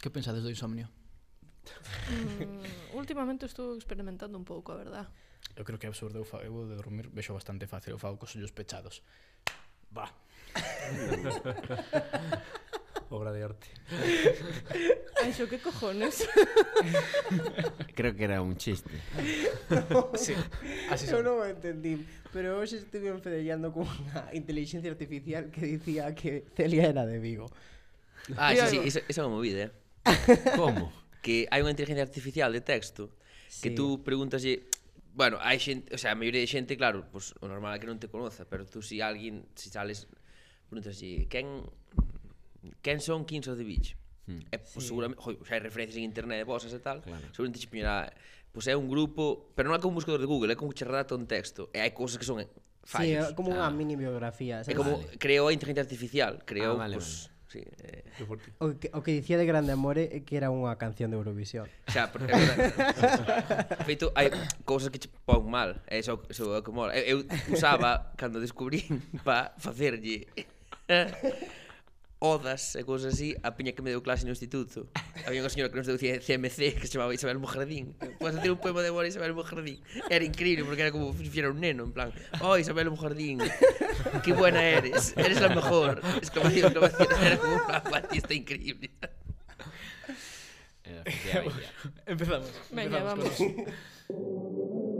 Que pensades do insomnio? Mm, últimamente estou experimentando un pouco, a verdad. Eu creo que é absurdo, eu, fa, eu de dormir vexo bastante fácil, eu fago cos ollos pechados. Va. Obra de arte. Anxo, que cojones? Creo que era un chiste. Sí, así Eu son. non o entendí, pero hoxe estuve enfedellando con unha inteligencia artificial que dicía que Celia era de Vigo. Ah, sí, sí, esa, esa é unha movida, eh? Como? que hai unha inteligencia artificial de texto que sí. tú preguntaslle Bueno, hai xente, o sea, a maioría de xente, claro, pues, o normal é que non te conoza, pero tú si alguén, si sales, así, quen, quen son Kings of the Beach? Hmm. E, pues, sí. seguramente, jo, xa hai referencias en internet de vosas e tal, claro. seguramente xe poñerá, pois pues, é un grupo, pero non é como un buscador de Google, é como que redacta un texto, e hai cousas que son fallos. Sí, é como unha ah. mini biografía. É como, ah, vale. creou a inteligencia artificial, creou, ah, vale, pues, vale sí, eh, o, que, o que dicía de Grande Amore é que era unha canción de Eurovisión. Xa, porque é verdade. Feito, hai cousas que che pon mal, é iso, iso é o que mola. Eu, eu usaba, cando descubrín pa facerlle odas e cousas así, a piña que me deu clase no instituto. Había unha señora que nos deu CMC que se chamaba Isabel Mujardín. Podes ter un poema de Mora Isabel Mujardín. Era increíble porque era como si fuera un neno, en plan, oh Isabel Mujardín, que buena eres, eres la mejor. Exclamación, exclamación, era como unha batista increíble. Eh, ya, ya. Empezamos. Venga, empezamos vamos.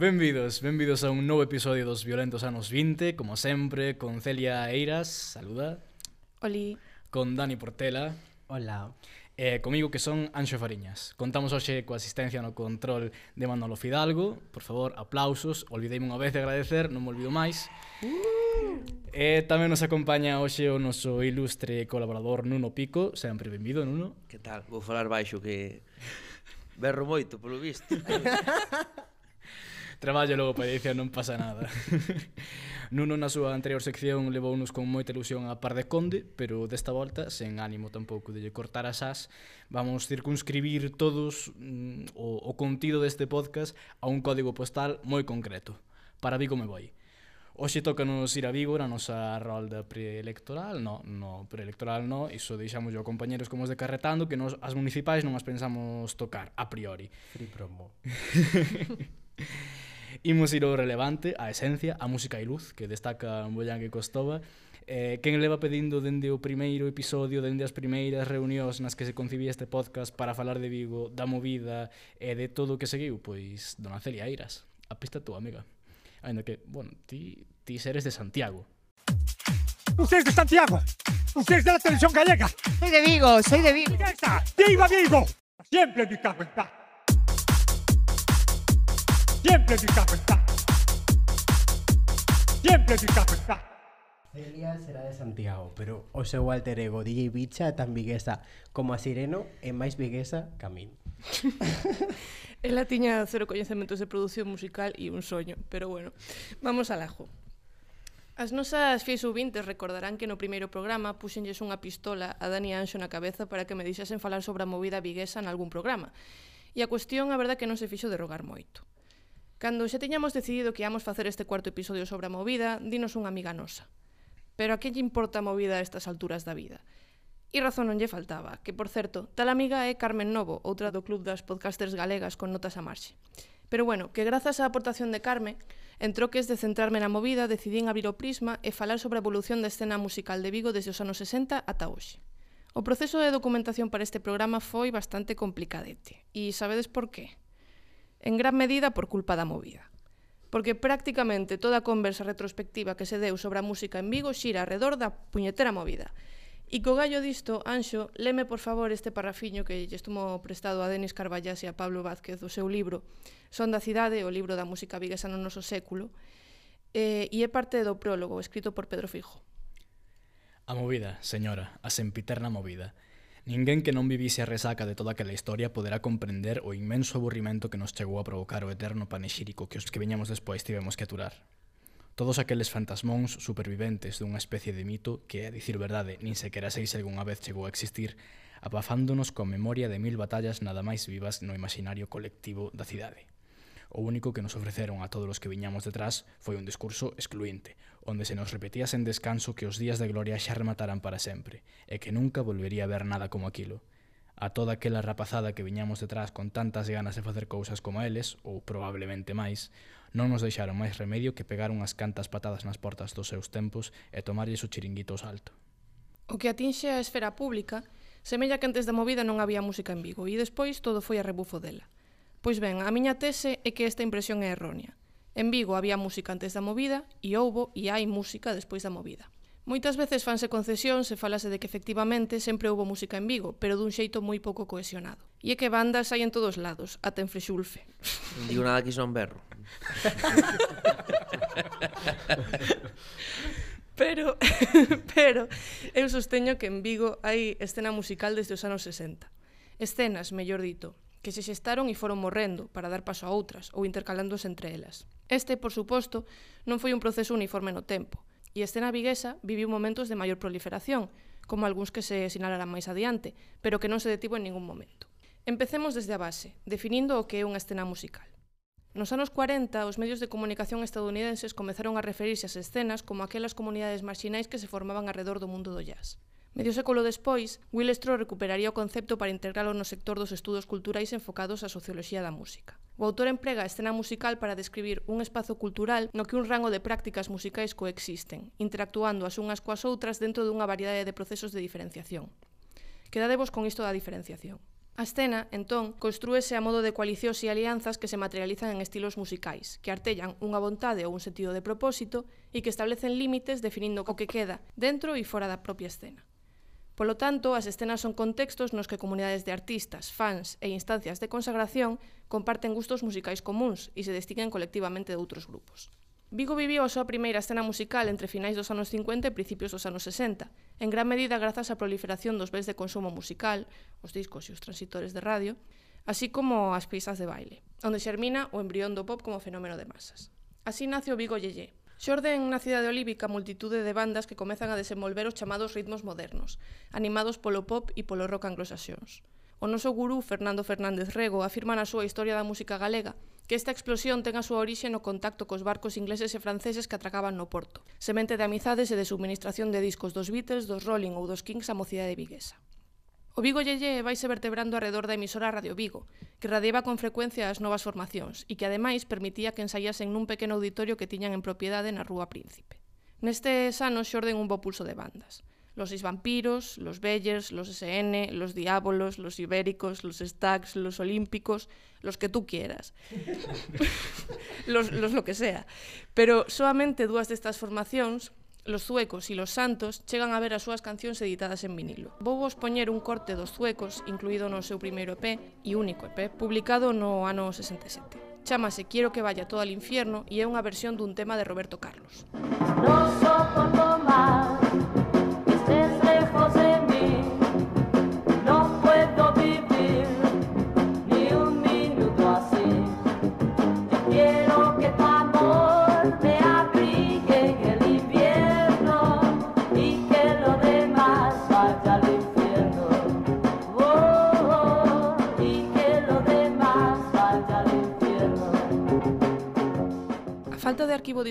Benvidos, benvidos a un novo episodio dos Violentos anos 20, como sempre, con Celia Eiras, saluda. Oli. Con Dani Portela. Hola. E eh, comigo que son Anxo Fariñas. Contamos hoxe coa asistencia no control de Manolo Fidalgo. Por favor, aplausos. olvidei unha vez de agradecer, non me olvido máis. Uh. E eh, tamén nos acompaña hoxe o noso ilustre colaborador Nuno Pico. Sempre benvido, Nuno. Que tal? Vou falar baixo que berro moito, polo visto. Traballo logo para edición, non pasa nada. Nuno na súa anterior sección levounos con moita ilusión a par de Conde, pero desta volta, sen ánimo tampouco de lle cortar as as, vamos circunscribir todos mm, o, o contido deste podcast a un código postal moi concreto. Para Vigo me voi. Hoxe tócanos ir a Vigo na nosa rolda preelectoral, no, no, preelectoral no, iso deixamos yo a compañeros como os de Carretando, que nos, as municipais non as pensamos tocar, a priori. Free promo. Imos ir ao relevante, a esencia, a música e luz, que destaca Boyán e Costova. Eh, quen leva pedindo dende o primeiro episodio, dende as primeiras reunións nas que se concibía este podcast para falar de Vigo, da movida e de todo o que seguiu? Pois, dona Celia Eiras, a pista túa, amiga. Ainda que, bueno, ti, ti seres de Santiago. Ustedes de Santiago, ustedes de la televisión gallega. Soy de Vigo, soy de Vigo. ¡Viva Vigo! Siempre mi cago en paz. Siempre picado está. Siempre picado está. Celia será de Santiago, pero o seu alter ego DJ Bicha é tan viguesa como a Sireno é máis viguesa que a min. Ela tiña cero coñecementos de produción musical e un soño, pero bueno, vamos al ajo. As nosas fies ouvintes recordarán que no primeiro programa puxenlles unha pistola a Dani Anxo na cabeza para que me deixasen falar sobre a movida viguesa en algún programa. E a cuestión, a verdad, que non se fixo de rogar moito. Cando xa tiñamos decidido que íamos facer este cuarto episodio sobre a movida, dinos unha amiga nosa. Pero a que lle importa a movida a estas alturas da vida? E razón non lle faltaba, que por certo, tal amiga é Carmen Novo, outra do club das podcasters galegas con notas a marxe. Pero bueno, que grazas á aportación de Carmen, en troques de centrarme na movida, decidín abrir o prisma e falar sobre a evolución da escena musical de Vigo desde os anos 60 ata hoxe. O proceso de documentación para este programa foi bastante complicadete. E sabedes por qué? en gran medida por culpa da movida. Porque prácticamente toda a conversa retrospectiva que se deu sobre a música en Vigo xira alrededor da puñetera movida. E co gallo disto, Anxo, leme por favor este parrafiño que lle estumo prestado a Denis Carballas e a Pablo Vázquez do seu libro Son da cidade, o libro da música viguesa no noso século, eh, e é parte do prólogo escrito por Pedro Fijo. A movida, señora, a sempiterna movida, Ninguén que non vivise a resaca de toda aquela historia poderá comprender o inmenso aburrimento que nos chegou a provocar o eterno panexírico que os que veñamos despois tivemos que aturar. Todos aqueles fantasmóns superviventes dunha especie de mito que, a dicir verdade, nin sequera sei se algunha vez chegou a existir, abafándonos coa memoria de mil batallas nada máis vivas no imaginario colectivo da cidade. O único que nos ofreceron a todos os que viñamos detrás foi un discurso excluinte, onde se nos repetía sen descanso que os días de gloria xa remataran para sempre, e que nunca volvería a ver nada como aquilo. A toda aquela rapazada que viñamos detrás con tantas ganas de facer cousas como eles, ou probablemente máis, non nos deixaron máis remedio que pegar unhas cantas patadas nas portas dos seus tempos e tomarlles o chiringuito ao salto. O que atinxe a esfera pública Semella que antes da movida non había música en Vigo e despois todo foi a rebufo dela. Pois ben, a miña tese é que esta impresión é errónea. En Vigo había música antes da movida e houbo e hai música despois da movida. Moitas veces fanse concesións e falase de que efectivamente sempre houbo música en Vigo, pero dun xeito moi pouco cohesionado. E é que bandas hai en todos lados, ata en Frexulfe. Non digo nada que son berro. pero, pero, eu sosteño que en Vigo hai escena musical desde os anos 60. Escenas, mellor dito, que se xestaron e foron morrendo para dar paso a outras ou intercalándose entre elas. Este, por suposto, non foi un proceso uniforme no tempo, e a escena viguesa viviu momentos de maior proliferación, como algúns que se sinalarán máis adiante, pero que non se detivo en ningún momento. Empecemos desde a base, definindo o que é unha escena musical. Nos anos 40, os medios de comunicación estadounidenses comezaron a referirse ás escenas como aquelas comunidades marxinais que se formaban alrededor do mundo do jazz. Medio século despois, Willestro recuperaría o concepto para integralo no sector dos estudos culturais enfocados á socioloxía da música. O autor emprega a escena musical para describir un espazo cultural no que un rango de prácticas musicais coexisten, interactuando as unhas coas outras dentro dunha variedade de procesos de diferenciación. Quedadevos con isto da diferenciación. A escena, entón, construese a modo de coalicións e alianzas que se materializan en estilos musicais, que artellan unha vontade ou un sentido de propósito e que establecen límites definindo o que queda dentro e fora da propia escena. Polo tanto, as escenas son contextos nos que comunidades de artistas, fans e instancias de consagración comparten gustos musicais comuns e se distinguen colectivamente de outros grupos. Vigo viviu a súa primeira escena musical entre finais dos anos 50 e principios dos anos 60, en gran medida grazas á proliferación dos bens de consumo musical, os discos e os transitores de radio, así como as pistas de baile, onde xermina o embrión do pop como fenómeno de masas. Así nace o Vigo Yeye, Xorden na cidade olívica multitude de bandas que comezan a desenvolver os chamados ritmos modernos, animados polo pop e polo rock anglosaxóns. O noso gurú Fernando Fernández Rego afirma na súa Historia da música galega que esta explosión ten a súa orixe no contacto cos barcos ingleses e franceses que atracaban no porto, semente de amizades e de subministración de discos dos Beatles, dos Rolling ou dos Kings á mocidade viguesa. O Vigo Yeye vaise vertebrando arredor da emisora Radio Vigo, que radiaba con frecuencia as novas formacións e que ademais permitía que ensaiasen nun pequeno auditorio que tiñan en propiedade na Rúa Príncipe. Nestes anos xorden un bo pulso de bandas. Los Seis Vampiros, Los Bellers, Los SN, Los Diábolos, Los Ibéricos, Los Stacks, Los Olímpicos, los que tú quieras. los, los lo que sea. Pero solamente dúas destas formacións Los suecos e los santos chegan a ver as súas cancións editadas en vinilo. Vou vos poñer un corte dos suecos incluído no seu primeiro EP e único EP, publicado no ano 67. Chámase Quiero que vaya todo al infierno e é unha versión dun tema de Roberto Carlos. No soporto más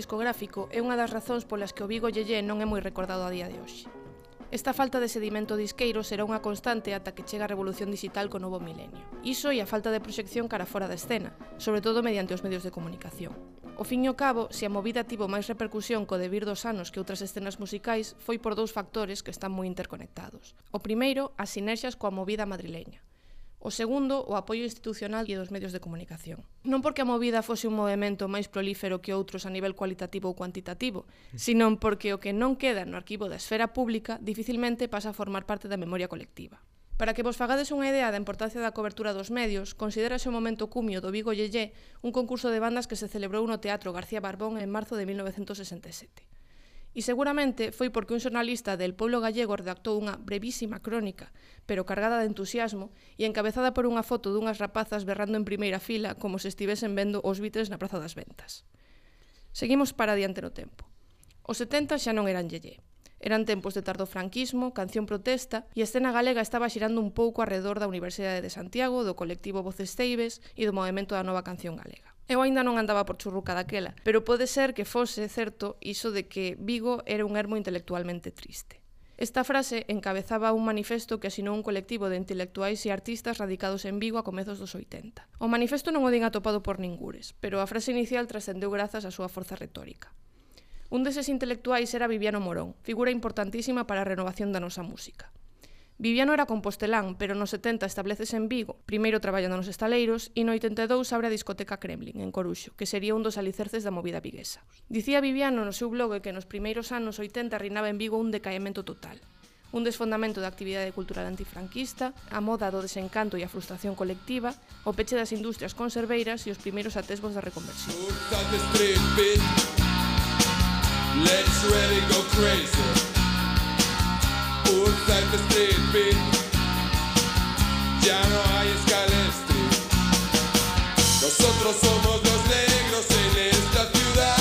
discográfico é unha das razóns polas que o Vigo Yeye non é moi recordado a día de hoxe. Esta falta de sedimento disqueiro será unha constante ata que chega a revolución digital co novo milenio. Iso e a falta de proxección cara fora da escena, sobre todo mediante os medios de comunicación. O fin e o cabo, se a movida tivo máis repercusión co debir dos anos que outras escenas musicais, foi por dous factores que están moi interconectados. O primeiro, as sinerxias coa movida madrileña. O segundo, o apoio institucional e dos medios de comunicación. Non porque a movida fose un movimento máis prolífero que outros a nivel cualitativo ou cuantitativo, mm. sino porque o que non queda no arquivo da esfera pública dificilmente pasa a formar parte da memoria colectiva. Para que vos fagades unha idea da importancia da cobertura dos medios, considérase o momento cumio do Vigo Yeye un concurso de bandas que se celebrou no Teatro García Barbón en marzo de 1967. E seguramente foi porque un xornalista del pueblo gallego redactou unha brevísima crónica pero cargada de entusiasmo, e encabezada por unha foto dunhas rapazas berrando en primeira fila como se estivesen vendo os Beatles na Praza das Ventas. Seguimos para diante no tempo. Os 70 xa non eran yeye. Eran tempos de tardo franquismo, canción protesta e a escena galega estaba xirando un pouco arredor da Universidade de Santiago, do colectivo Voces Teibes e do movimento da nova canción galega. Eu aínda non andaba por churruca daquela, pero pode ser que fose certo iso de que Vigo era un ermo intelectualmente triste. Esta frase encabezaba un manifesto que asinou un colectivo de intelectuais e artistas radicados en Vigo a comezos dos 80. O manifesto non o din atopado por ningures, pero a frase inicial trascendeu grazas á súa forza retórica. Un deses intelectuais era Viviano Morón, figura importantísima para a renovación da nosa música. Viviano era compostelán, pero nos 70 establecese en Vigo, primeiro traballando nos estaleiros, e no 82 abre a discoteca Kremlin, en Coruxo, que sería un dos alicerces da movida viguesa. Dicía Viviano no seu blog que nos primeiros anos 80 reinaba en Vigo un decaemento total un desfondamento da actividade cultural antifranquista, a moda do desencanto e a frustración colectiva, o peche das industrias conserveiras e os primeiros atesbos da reconversión. Let's really go crazy. The street beat. Ya no hay escalestri. Nosotros somos los negros en esta ciudad.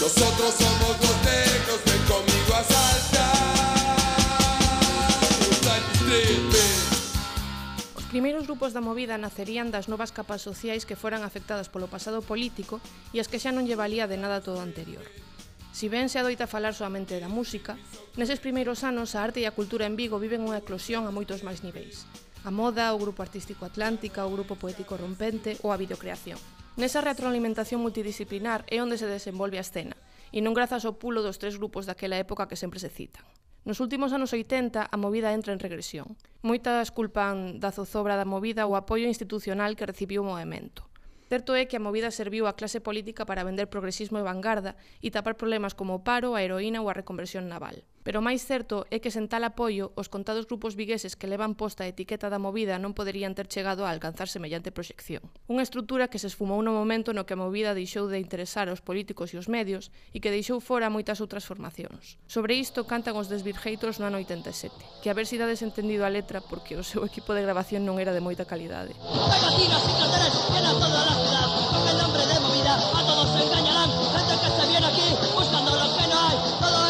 Nosotros somos los negros, ven conmigo a saltar. The street beat. Os primeiros grupos da movida nacerían das novas capas sociais que foran afectadas polo pasado político e as que xa non lle valía de nada todo anterior. Si ben se adoita falar solamente da música, neses primeiros anos a arte e a cultura en Vigo viven unha eclosión a moitos máis niveis. A moda, o grupo artístico Atlántica, o grupo poético Rompente ou a videocreación. Nesa retroalimentación multidisciplinar é onde se desenvolve a escena, e non grazas ao pulo dos tres grupos daquela época que sempre se citan. Nos últimos anos 80, a movida entra en regresión. Moitas culpan da zozobra da movida o apoio institucional que recibiu o movimento. Certo é que a movida serviu á clase política para vender progresismo e vanguarda e tapar problemas como o paro, a heroína ou a reconversión naval. Pero o máis certo é que sen tal apoio, os contados grupos vigueses que levan posta a etiqueta da movida non poderían ter chegado a alcanzar semellante proxección. Unha estrutura que se esfumou no momento no que a movida deixou de interesar aos políticos e os medios e que deixou fora moitas outras formacións. Sobre isto cantan os desvirgeitos no ano 87, que a ver se dades entendido a letra porque o seu equipo de grabación non era de moita calidade. Hay vacinas y carteles llenan toda la ciudad Con el nombre de movida a todos se engañarán Gente que se viene aquí buscando lo que no hay Todo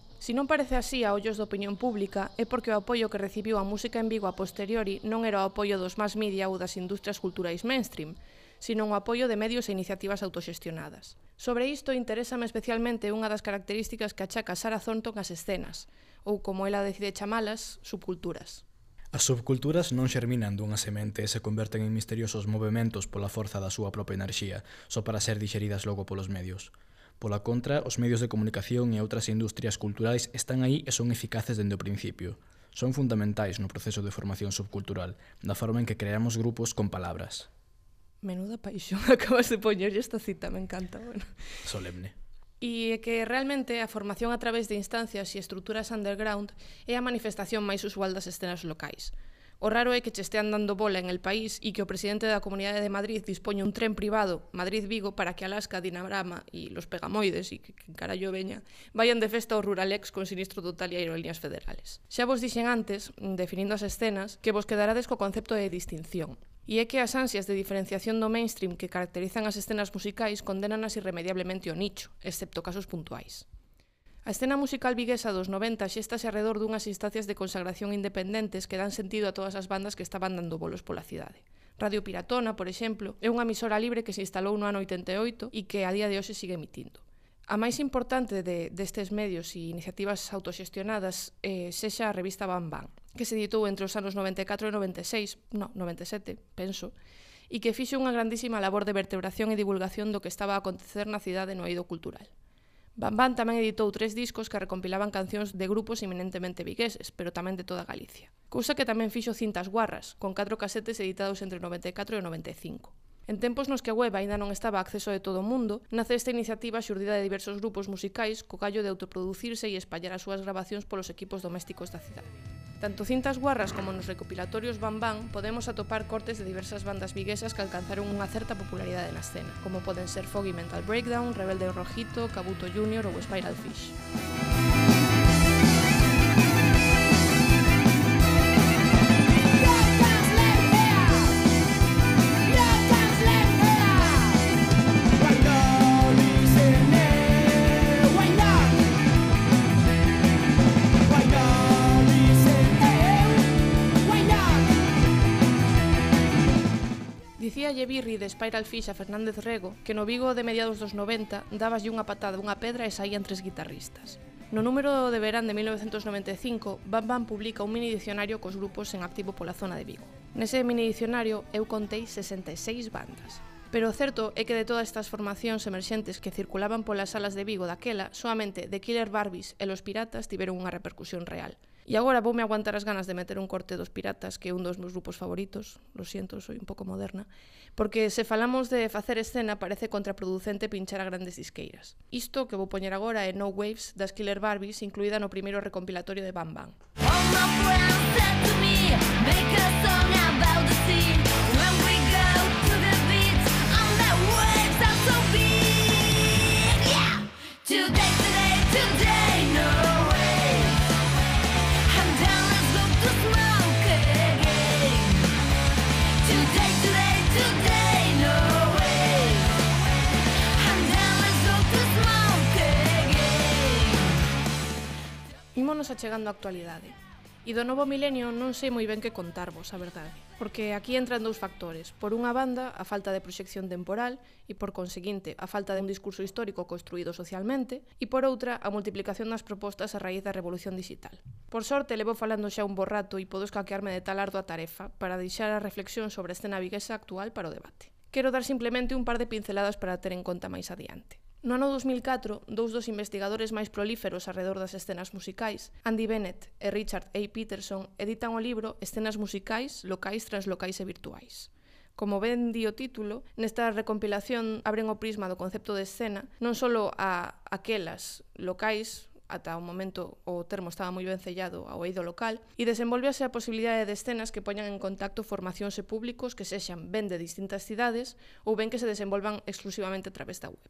Si non parece así a ollos da opinión pública, é porque o apoio que recibiu a música en Vigo a posteriori non era o apoio dos más media ou das industrias culturais mainstream, sino un apoio de medios e iniciativas autoxestionadas. Sobre isto interésame especialmente unha das características que achaca Sara Thornton as escenas, ou como ela decide chamalas, subculturas. As subculturas non xerminan dunha semente e se converten en misteriosos movimentos pola forza da súa propia enerxía, só para ser dixeridas logo polos medios. Pola contra, os medios de comunicación e outras industrias culturais están aí e son eficaces dende o principio. Son fundamentais no proceso de formación subcultural, na forma en que creamos grupos con palabras. Menuda paixón acabas de poñerlle esta cita, me encanta. Bueno. Solemne. E é que realmente a formación a través de instancias e estruturas underground é a manifestación máis usual das escenas locais. O raro é que che estean dando bola en el país e que o presidente da Comunidade de Madrid dispoña un tren privado Madrid-Vigo para que Alaska, Dinamarama e los Pegamoides e que, que carallo veña vayan de festa ao Ruralex con sinistro total e aerolíneas federales. Xa vos dixen antes, definindo as escenas, que vos quedarades co concepto de distinción. E é que as ansias de diferenciación do mainstream que caracterizan as escenas musicais condenanas irremediablemente o nicho, excepto casos puntuais. A escena musical viguesa dos 90 xéstase arredor dunhas instancias de consagración independentes que dan sentido a todas as bandas que estaban dando bolos pola cidade. Radio Piratona, por exemplo, é unha emisora libre que se instalou no ano 88 e que a día de hoxe sigue emitindo. A máis importante de, destes medios e iniciativas autoxestionadas eh, sexa a revista Bam Bam, que se editou entre os anos 94 e 96, no, 97, penso, e que fixe unha grandísima labor de vertebración e divulgación do que estaba a acontecer na cidade no eido cultural. Bambán tamén editou tres discos que recompilaban cancións de grupos eminentemente vigueses, pero tamén de toda Galicia. Cousa que tamén fixo cintas guarras, con catro casetes editados entre o 94 e o 95. En tempos nos que a web aínda non estaba acceso de todo o mundo, nace esta iniciativa xurdida de diversos grupos musicais co callo de autoproducirse e espallar as súas grabacións polos equipos domésticos da cidade. Tanto cintas guarras como nos recopilatorios Bam Bam podemos atopar cortes de diversas bandas viguesas que alcanzaron unha certa popularidade na escena, como poden ser Foggy Mental Breakdown, Rebelde Rojito, Kabuto Junior ou Spiral Fish. lle birri de Spiral Fish a Fernández Rego que no Vigo de mediados dos 90 dabaslle unha patada unha pedra e saían tres guitarristas. No número de verán de 1995, Bam Bam publica un mini dicionario cos grupos en activo pola zona de Vigo. Nese mini dicionario eu contei 66 bandas. Pero o certo é que de todas estas formacións emerxentes que circulaban polas salas de Vigo daquela, soamente The Killer Barbies e Los Piratas tiveron unha repercusión real. E agora voume aguantar as ganas de meter un corte dos Piratas, que é un dos meus grupos favoritos, lo siento, soy un pouco moderna, porque se falamos de facer escena parece contraproducente pinchar a grandes disqueiras. Isto que vou poñer agora é No Waves das Killer Barbies, incluída no primeiro recompilatorio de Bam Bam. A sea, when we go to the on are so yeah, today, today, today. nos achegando a actualidade. E do novo milenio non sei moi ben que contarvos, a verdade, porque aquí entran dous factores. Por unha banda, a falta de proxección temporal e, por conseguinte, a falta de un discurso histórico construído socialmente e, por outra, a multiplicación das propostas a raíz da revolución digital. Por sorte, levo falando xa un borrato e podo escaquearme de tal ardua tarefa para deixar a reflexión sobre a escena viguesa actual para o debate. Quero dar simplemente un par de pinceladas para ter en conta máis adiante. No ano 2004, dous dos investigadores máis prolíferos arredor das escenas musicais, Andy Bennett e Richard A. Peterson, editan o libro Escenas musicais, locais, translocais e virtuais. Como ben di o título, nesta recompilación abren o prisma do concepto de escena non só a aquelas locais, ata o momento o termo estaba moi ben sellado ao eido local, e desenvolvese a posibilidade de escenas que poñan en contacto formacións e públicos que sexan ben de distintas cidades ou ben que se desenvolvan exclusivamente a través da web.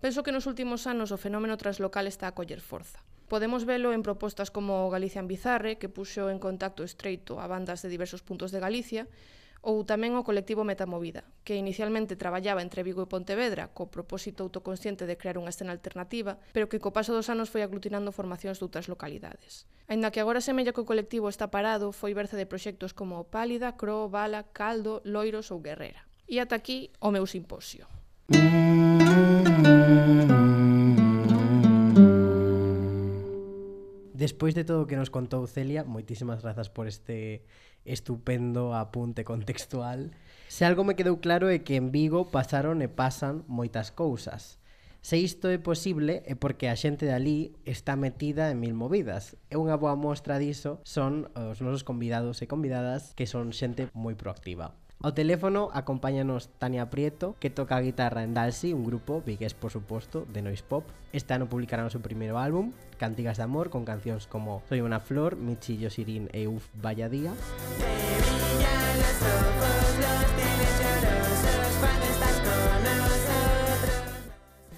Penso que nos últimos anos o fenómeno translocal está a coller forza. Podemos velo en propostas como Galicia en Bizarre, que puxo en contacto estreito a bandas de diversos puntos de Galicia, ou tamén o colectivo Metamovida, que inicialmente traballaba entre Vigo e Pontevedra co propósito autoconsciente de crear unha escena alternativa, pero que co paso dos anos foi aglutinando formacións de outras localidades. Aínda que agora semella que o colectivo está parado, foi berce de proxectos como Pálida, Cro, Bala, Caldo, Loiros ou Guerrera. E ata aquí o meu simposio. Mm. Despois de todo o que nos contou Celia, moitísimas grazas por este estupendo apunte contextual. Se algo me quedou claro é que en Vigo pasaron e pasan moitas cousas. Se isto é posible é porque a xente de ali está metida en mil movidas. E unha boa mostra diso son os nosos convidados e convidadas que son xente moi proactiva. Ao teléfono acompáñanos Tania Prieto, que toca a guitarra en Dalsi, un grupo vigués, por suposto, de noise pop. Este ano publicarán o seu primeiro álbum, Cantigas de Amor, con cancións como Soy una flor, Michi, Sirín e Uf Vaya Día.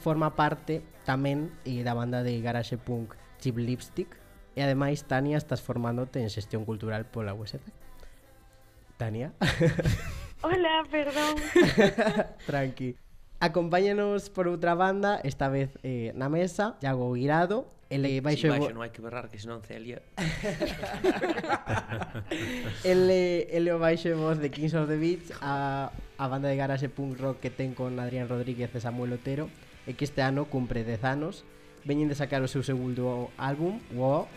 Forma parte tamén eh, da banda de garage punk Chip Lipstick e ademais Tania estás formándote en xestión cultural pola USC. Tania. Hola, perdón. Tranqui. Acompáñanos por outra banda, esta vez eh, na mesa, Iago Guirado, ele baixo, Sí, baixo, non hai que berrar, que senón Celia... ele, ele o baixo de voz de Kings of the Beach a, a banda de garage punk rock que ten con Adrián Rodríguez e Samuel Otero e que este ano cumpre 10 anos veñen de sacar o seu segundo álbum Wow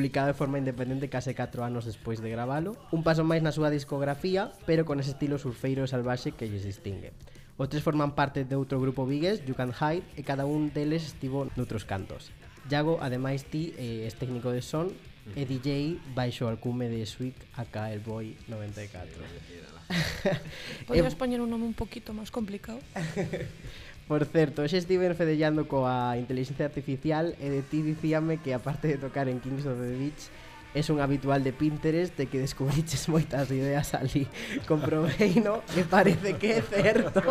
publicado de forma independente case 4 anos despois de gravalo, un paso máis na súa discografía, pero con ese estilo surfeiro e salvaxe que lles distingue. Os tres forman parte de outro grupo vigues, You Can Hide, e cada un deles estivo noutros cantos. Iago, ademais ti, eh, es técnico de son e DJ baixo al cume de Sweet acá el Boy 94. Podrías poñer un nome un poquito máis complicado. Por certo, hoxe estiven fedellando coa inteligencia artificial e de ti dicíame que aparte de tocar en Kings of the Beach es un habitual de Pinterest de que descubriches moitas ideas ali. Comprobei, no? Que parece que é certo.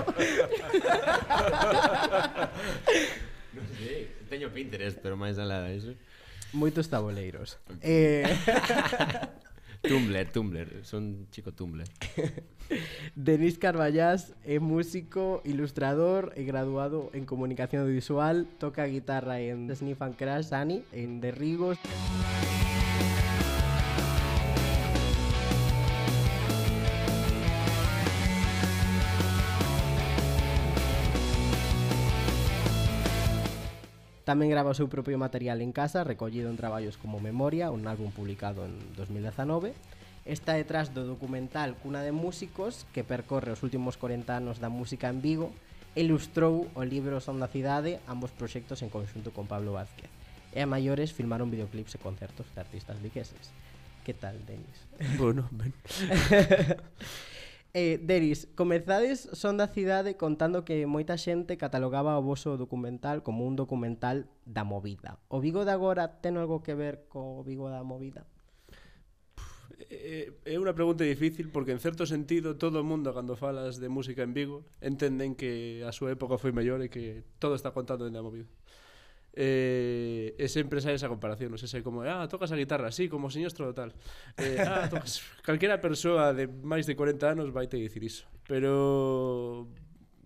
non sei, teño Pinterest, pero máis alá iso. Moitos taboleiros. Okay. Eh... Tumblr, Tumblr, son chico Tumblr. Denis Carballás é músico, ilustrador e graduado en comunicación audiovisual, toca guitarra en Sniff and Crash, Ani, en Derrigos. Tamén grava o seu propio material en casa, recollido en traballos como Memoria, un álbum publicado en 2019, está detrás do documental Cuna de Músicos que percorre os últimos 40 anos da música en Vigo e ilustrou o libro Son da Cidade ambos proxectos en conxunto con Pablo Vázquez. E a maiores filmaron videoclips e concertos de artistas vigueses. Que tal, Denis? Bueno, ben. Eh, Deris, comezades Son da Cidade contando que moita xente catalogaba o voso documental como un documental da movida. O Vigo de agora ten algo que ver co Vigo da movida? É, é unha pregunta difícil porque en certo sentido todo o mundo cando falas de música en Vigo entenden que a súa época foi mellor e que todo está contado en da movida. Eh, e sempre sai esa comparación, non sei se como, ah, tocas a guitarra, sí, como siniestro tal. Eh, ah, tocas... calquera persoa de máis de 40 anos vai te dicir iso. Pero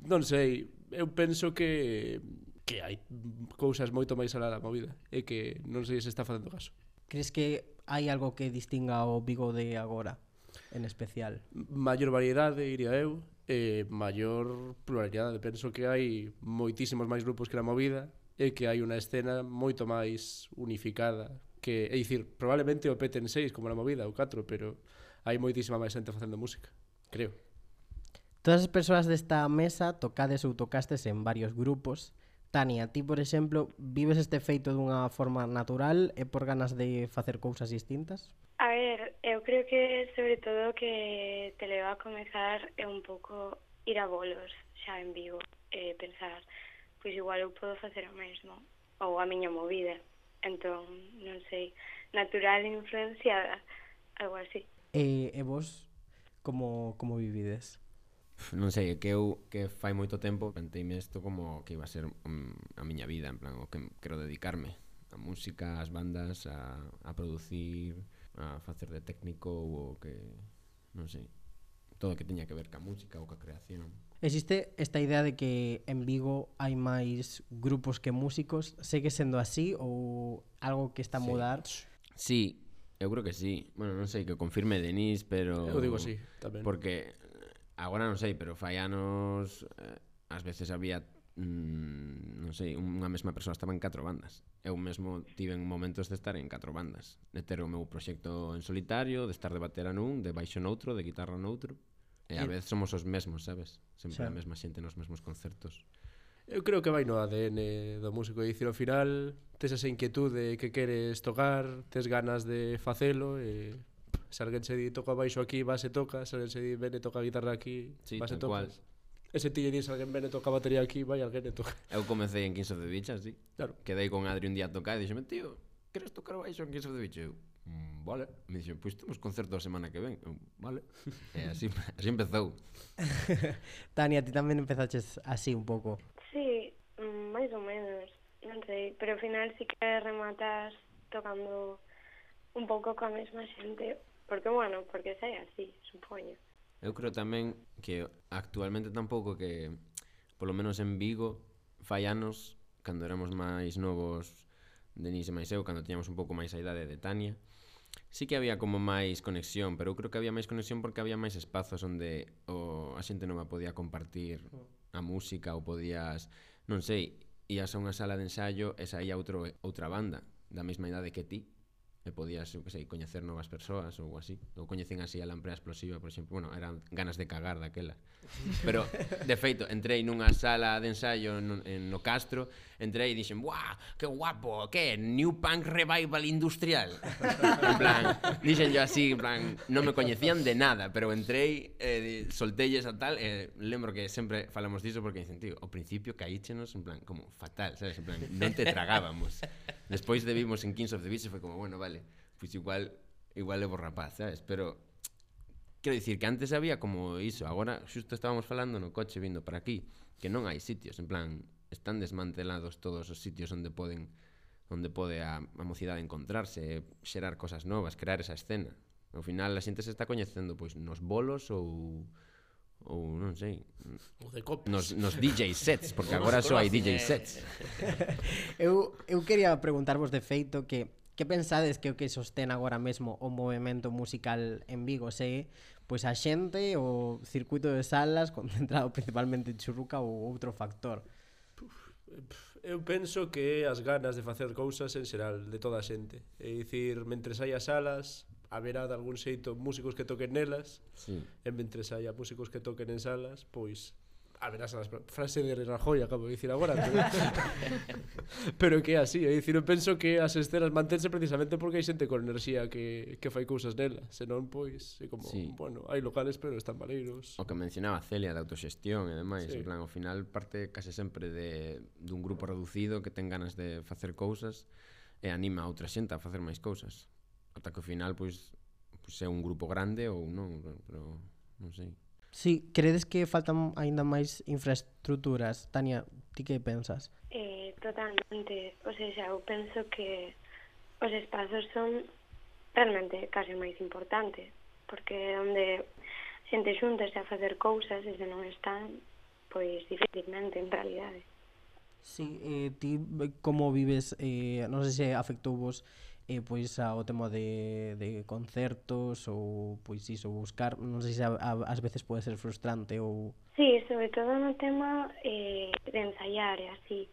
non sei, eu penso que que hai cousas moito máis alá da movida e que non sei se está facendo caso. Crees que hai algo que distinga o Vigo de agora en especial? Maior variedade, iría eu, e maior pluralidade. Penso que hai moitísimos máis grupos que na movida, é que hai unha escena moito máis unificada que, é dicir, probablemente o peten 6 como na movida, ou 4, pero hai moitísima máis xente facendo música, creo. Todas as persoas desta mesa tocades ou tocastes en varios grupos. Tania, ti, por exemplo, vives este feito dunha forma natural e por ganas de facer cousas distintas? A ver, eu creo que sobre todo que te leva a comezar é un pouco ir a bolos xa en vivo, eh, pensar pois igual eu podo facer o mesmo, ou a miña movida. Entón, non sei, natural influenciada, algo así. Eh, e, e vos, como, como vivides? Non sei, que eu que fai moito tempo penteime isto como que iba a ser mm, a miña vida, en plan, o que quero dedicarme a música, as bandas, a, a producir, a facer de técnico ou que, non sei, todo o que teña que ver ca música ou ca creación. Existe esta idea de que en Vigo hai máis grupos que músicos. Segue sendo así ou algo que está a mudar? Sí, sí eu creo que sí. Bueno, non sei que confirme Denis, pero... Eu digo sí, tamén. Porque eh, agora non sei, pero fai anos eh, ás veces había mm, non sei, unha mesma persoa estaba en catro bandas. Eu mesmo tiven momentos de estar en catro bandas, de ter o meu proxecto en solitario, de estar de batera nun, de baixo noutro, de guitarra noutro. E a vez somos os mesmos, sabes? Sempre xa. a mesma xente nos mesmos concertos. Eu creo que vai no ADN do músico e dicir ao final tes esa inquietude que queres tocar, tes ganas de facelo e se alguén se di toca baixo aquí, vas e toca, se alguén se di vene toca guitarra aquí, sí, vas e. Cual. E se ti lle dis alguén vene toca batería aquí, vai alguén e toca. Eu comecei en 15 de Beach, así. Claro. Quedei con Adri un día a tocar e dixeme, tío, queres tocar baixo en 15 de bichas? Eu, mm, vale, me dixo, pois temos concerto a semana que ven, eu, vale, e así, así empezou. Tania, ti tamén empezaches así un pouco. Sí, mm, máis ou menos, non sei, pero ao final sí que rematas tocando un pouco coa mesma xente, porque bueno, porque sei así, supoño. Eu creo tamén que actualmente tampouco que, polo menos en Vigo, fai anos, cando éramos máis novos, Denise e máis eu, cando tiñamos un pouco máis a idade de Tania, sí que había como máis conexión, pero eu creo que había máis conexión porque había máis espazos onde o, a xente nova podía compartir a música ou podías, non sei, ías a unha sala de ensaio e saía outro, outra banda da mesma idade que ti e podías, eu que sei, coñecer novas persoas ou así. Ou coñecen así a Lamprea Explosiva, por exemplo, bueno, eran ganas de cagar daquela. Pero, de feito, entrei nunha sala de ensaio no, en, no Castro entrei e dixen, "Buah, que guapo, que New Punk Revival Industrial". en plan, dixen yo así, en plan, non me coñecían de nada, pero entrei eh soltelles a tal, eh, lembro que sempre falamos diso porque dicen, "Tío, ao principio caíchenos en plan como fatal, sabes, en plan, non te tragábamos". Despois de vimos en Kings of the Beach foi como, "Bueno, vale, pois pues igual igual levo rapaz, sabes?" Pero Quero dicir que antes había como iso, agora xusto estábamos falando no coche vindo para aquí, que non hai sitios, en plan, están desmantelados todos os sitios onde poden onde pode a, a mocidade encontrarse, xerar cosas novas, crear esa escena. Ao final a xente se está coñecendo pois nos bolos ou ou non sei, o de. Nos nos DJ sets, porque agora só hai DJ sets. eu eu quería preguntarvos de feito que que pensades que o que sostén agora mesmo o movimento musical en Vigo se pois a xente, o circuito de salas concentrado principalmente en Churruca ou outro factor eu penso que é as ganas de facer cousas en xeral de toda a xente. É dicir, mentre hai as salas, haberá de algún xeito músicos que toquen nelas, sí. e mentre haya músicos que toquen en salas, pois Ah, verás a frase de Rajoy acabo de dicir agora pero, pero que é así é dicir, eu penso que as escenas mantense precisamente porque hai xente con enerxía que, que fai cousas nela senón pois é como sí. bueno hai locales pero están valeiros o que mencionaba Celia da autoxestión e demais sí. en plan ao final parte case sempre de dun grupo reducido que ten ganas de facer cousas e anima a outra xente a facer máis cousas ata que ao final pois, pois é un grupo grande ou non pero non sei Sí, credes que faltan aínda máis infraestructuras? Tania, ti que pensas? Eh, totalmente, o sea, xa, eu penso que os espazos son realmente case máis importante, porque onde xente xuntas a facer cousas e se non están, pois dificilmente en realidade. Sí, eh, ti eh, como vives, eh, non sei se afectou vos eh, pois ao tema de, de concertos ou pois iso buscar, non sei se a, a, ás veces pode ser frustrante ou Sí, sobre todo no tema eh, de ensaiar e así,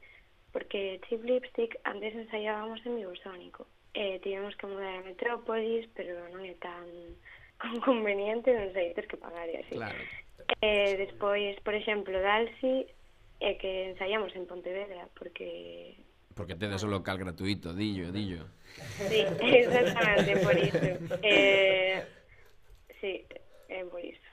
porque Chip Lipstick antes ensaiábamos en vivo sónico. Eh, tivemos que mudar a Metrópolis, pero non é tan conveniente, non sei, tens que pagar e así. Claro. Eh, despois, por exemplo, Dalsi, é eh, que ensaiamos en Pontevedra, porque Porque tedes o local gratuito, dillo, dillo. Sí, exactamente, por iso. Eh, sí, é por iso.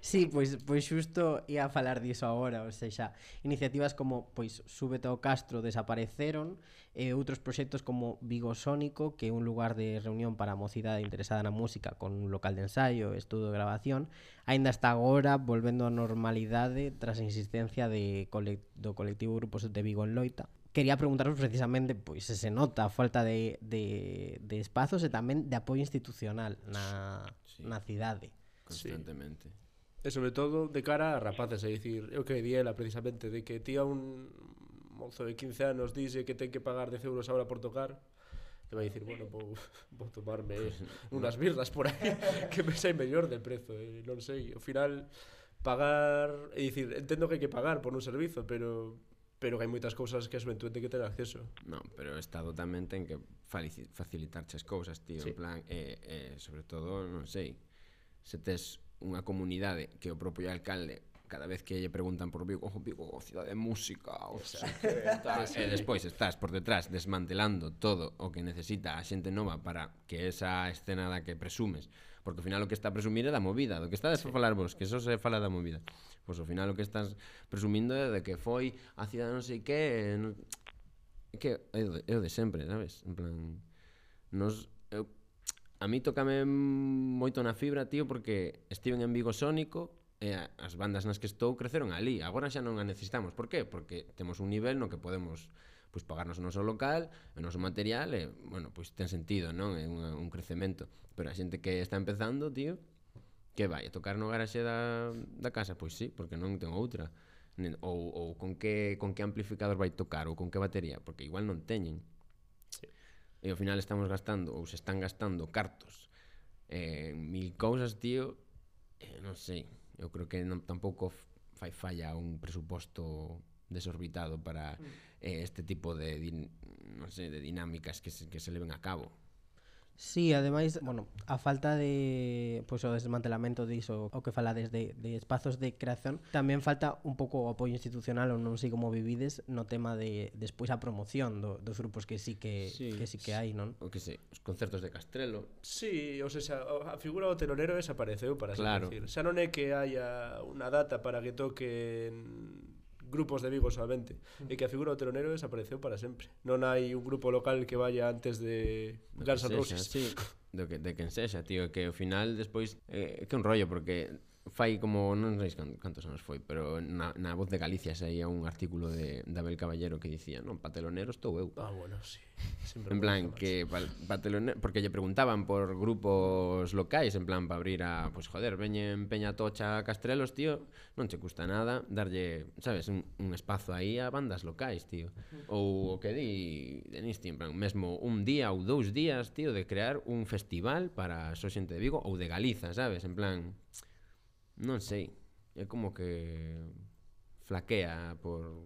Sí, pois, pois xusto ia a falar diso agora, ou seja, iniciativas como pois Súbete ao Castro desapareceron e outros proxectos como Vigo Sónico, que é un lugar de reunión para a mocidade interesada na música con un local de ensaio, estudo de grabación, aínda está agora volvendo á normalidade tras a insistencia de cole do colectivo Grupos de Vigo en Loita quería preguntaros precisamente pois se se nota a falta de, de, de espazos e tamén de apoio institucional na, sí. na cidade. Constantemente. Sí. E sobre todo de cara a rapaces, é dicir, eu que di ela precisamente de que tía un mozo de 15 anos dixe que ten que pagar 10 euros ahora por tocar, te vai dicir, bueno, vou, vou tomarme unhas birras por aí que me sai mellor de prezo, e eh, non sei, ao final pagar, é dicir, entendo que hai que pagar por un servizo, pero pero que hai moitas cousas que a xuventude ten que ter acceso. Non, pero o Estado tamén ten que facilitarche as cousas, tío, sí. en plan, eh, eh, sobre todo, non sei, se tes unha comunidade que o propio alcalde cada vez que lle preguntan por Vigo, oh, Vigo, oh, cidade de música, o sea, sí. Eh, e eh, despois estás por detrás desmantelando todo o que necesita a xente nova para que esa escena da que presumes, porque ao final o que está a presumir é da movida, do que está a sí. falar vos, que eso se fala da movida. Pois ao final o que estás presumindo é de que foi a cidade non sei que, non... que é o, de, é o de sempre, sabes? En plan, nos eu, eh, a mí tocame moito na fibra, tío, porque estiven en Vigo Sónico e as bandas nas que estou creceron ali. Agora xa non a necesitamos. Por qué? Porque temos un nivel no que podemos pois pagarnos o noso local, o noso material, e, bueno, pois ten sentido, non? É un, un crecemento. Pero a xente que está empezando, tío, Que vai, a tocar no garaxe da, da casa? Pois sí, porque non ten outra. Ou, ou con que con que amplificador vai tocar ou con que batería, porque igual non teñen. Sí. E ao final estamos gastando ou se están gastando cartos eh, mil cousas, tío, eh, non sei. Eu creo que non, tampouco fai falla un presuposto desorbitado para mm. eh, este tipo de, din, non sei, de dinámicas que se, que se leven a cabo. Sí, ademais, bueno, a falta de pois pues, o desmantelamento diso o que falades de, de espazos de creación, tamén falta un pouco o apoio institucional ou non sei como vivides no tema de despois a promoción do, dos grupos que sí que sí, que sí que hai, non? O que sei, os concertos de Castrelo. Sí, ou sea, a figura do telonero desapareceu para claro. decir. Xa non é que haya unha data para que toquen grupos de Vigo solamente mm. e que a figura do telonero desapareceu para sempre non hai un grupo local que vaya antes de Guns N' Roses. sí, do que, de quen sexa, tío que ao final despois eh, que un rollo porque fai como, non sei cantos anos foi, pero na, na voz de Galicia saía un artículo de, de Abel Caballero que dicía, non, patelonero estou eu. Ah, bueno, sí. Sempre en plan, que patelonero, porque lle preguntaban por grupos locais, en plan, para abrir a, pues, joder, veñen Peña Tocha Castrelos, tío, non che custa nada darlle, sabes, un, un espazo aí a bandas locais, tío. Ou o que di Denis, tío, en plan, mesmo un día ou dous días, tío, de crear un festival para só xente de Vigo ou de Galiza, sabes, en plan non sei, é como que flaquea por,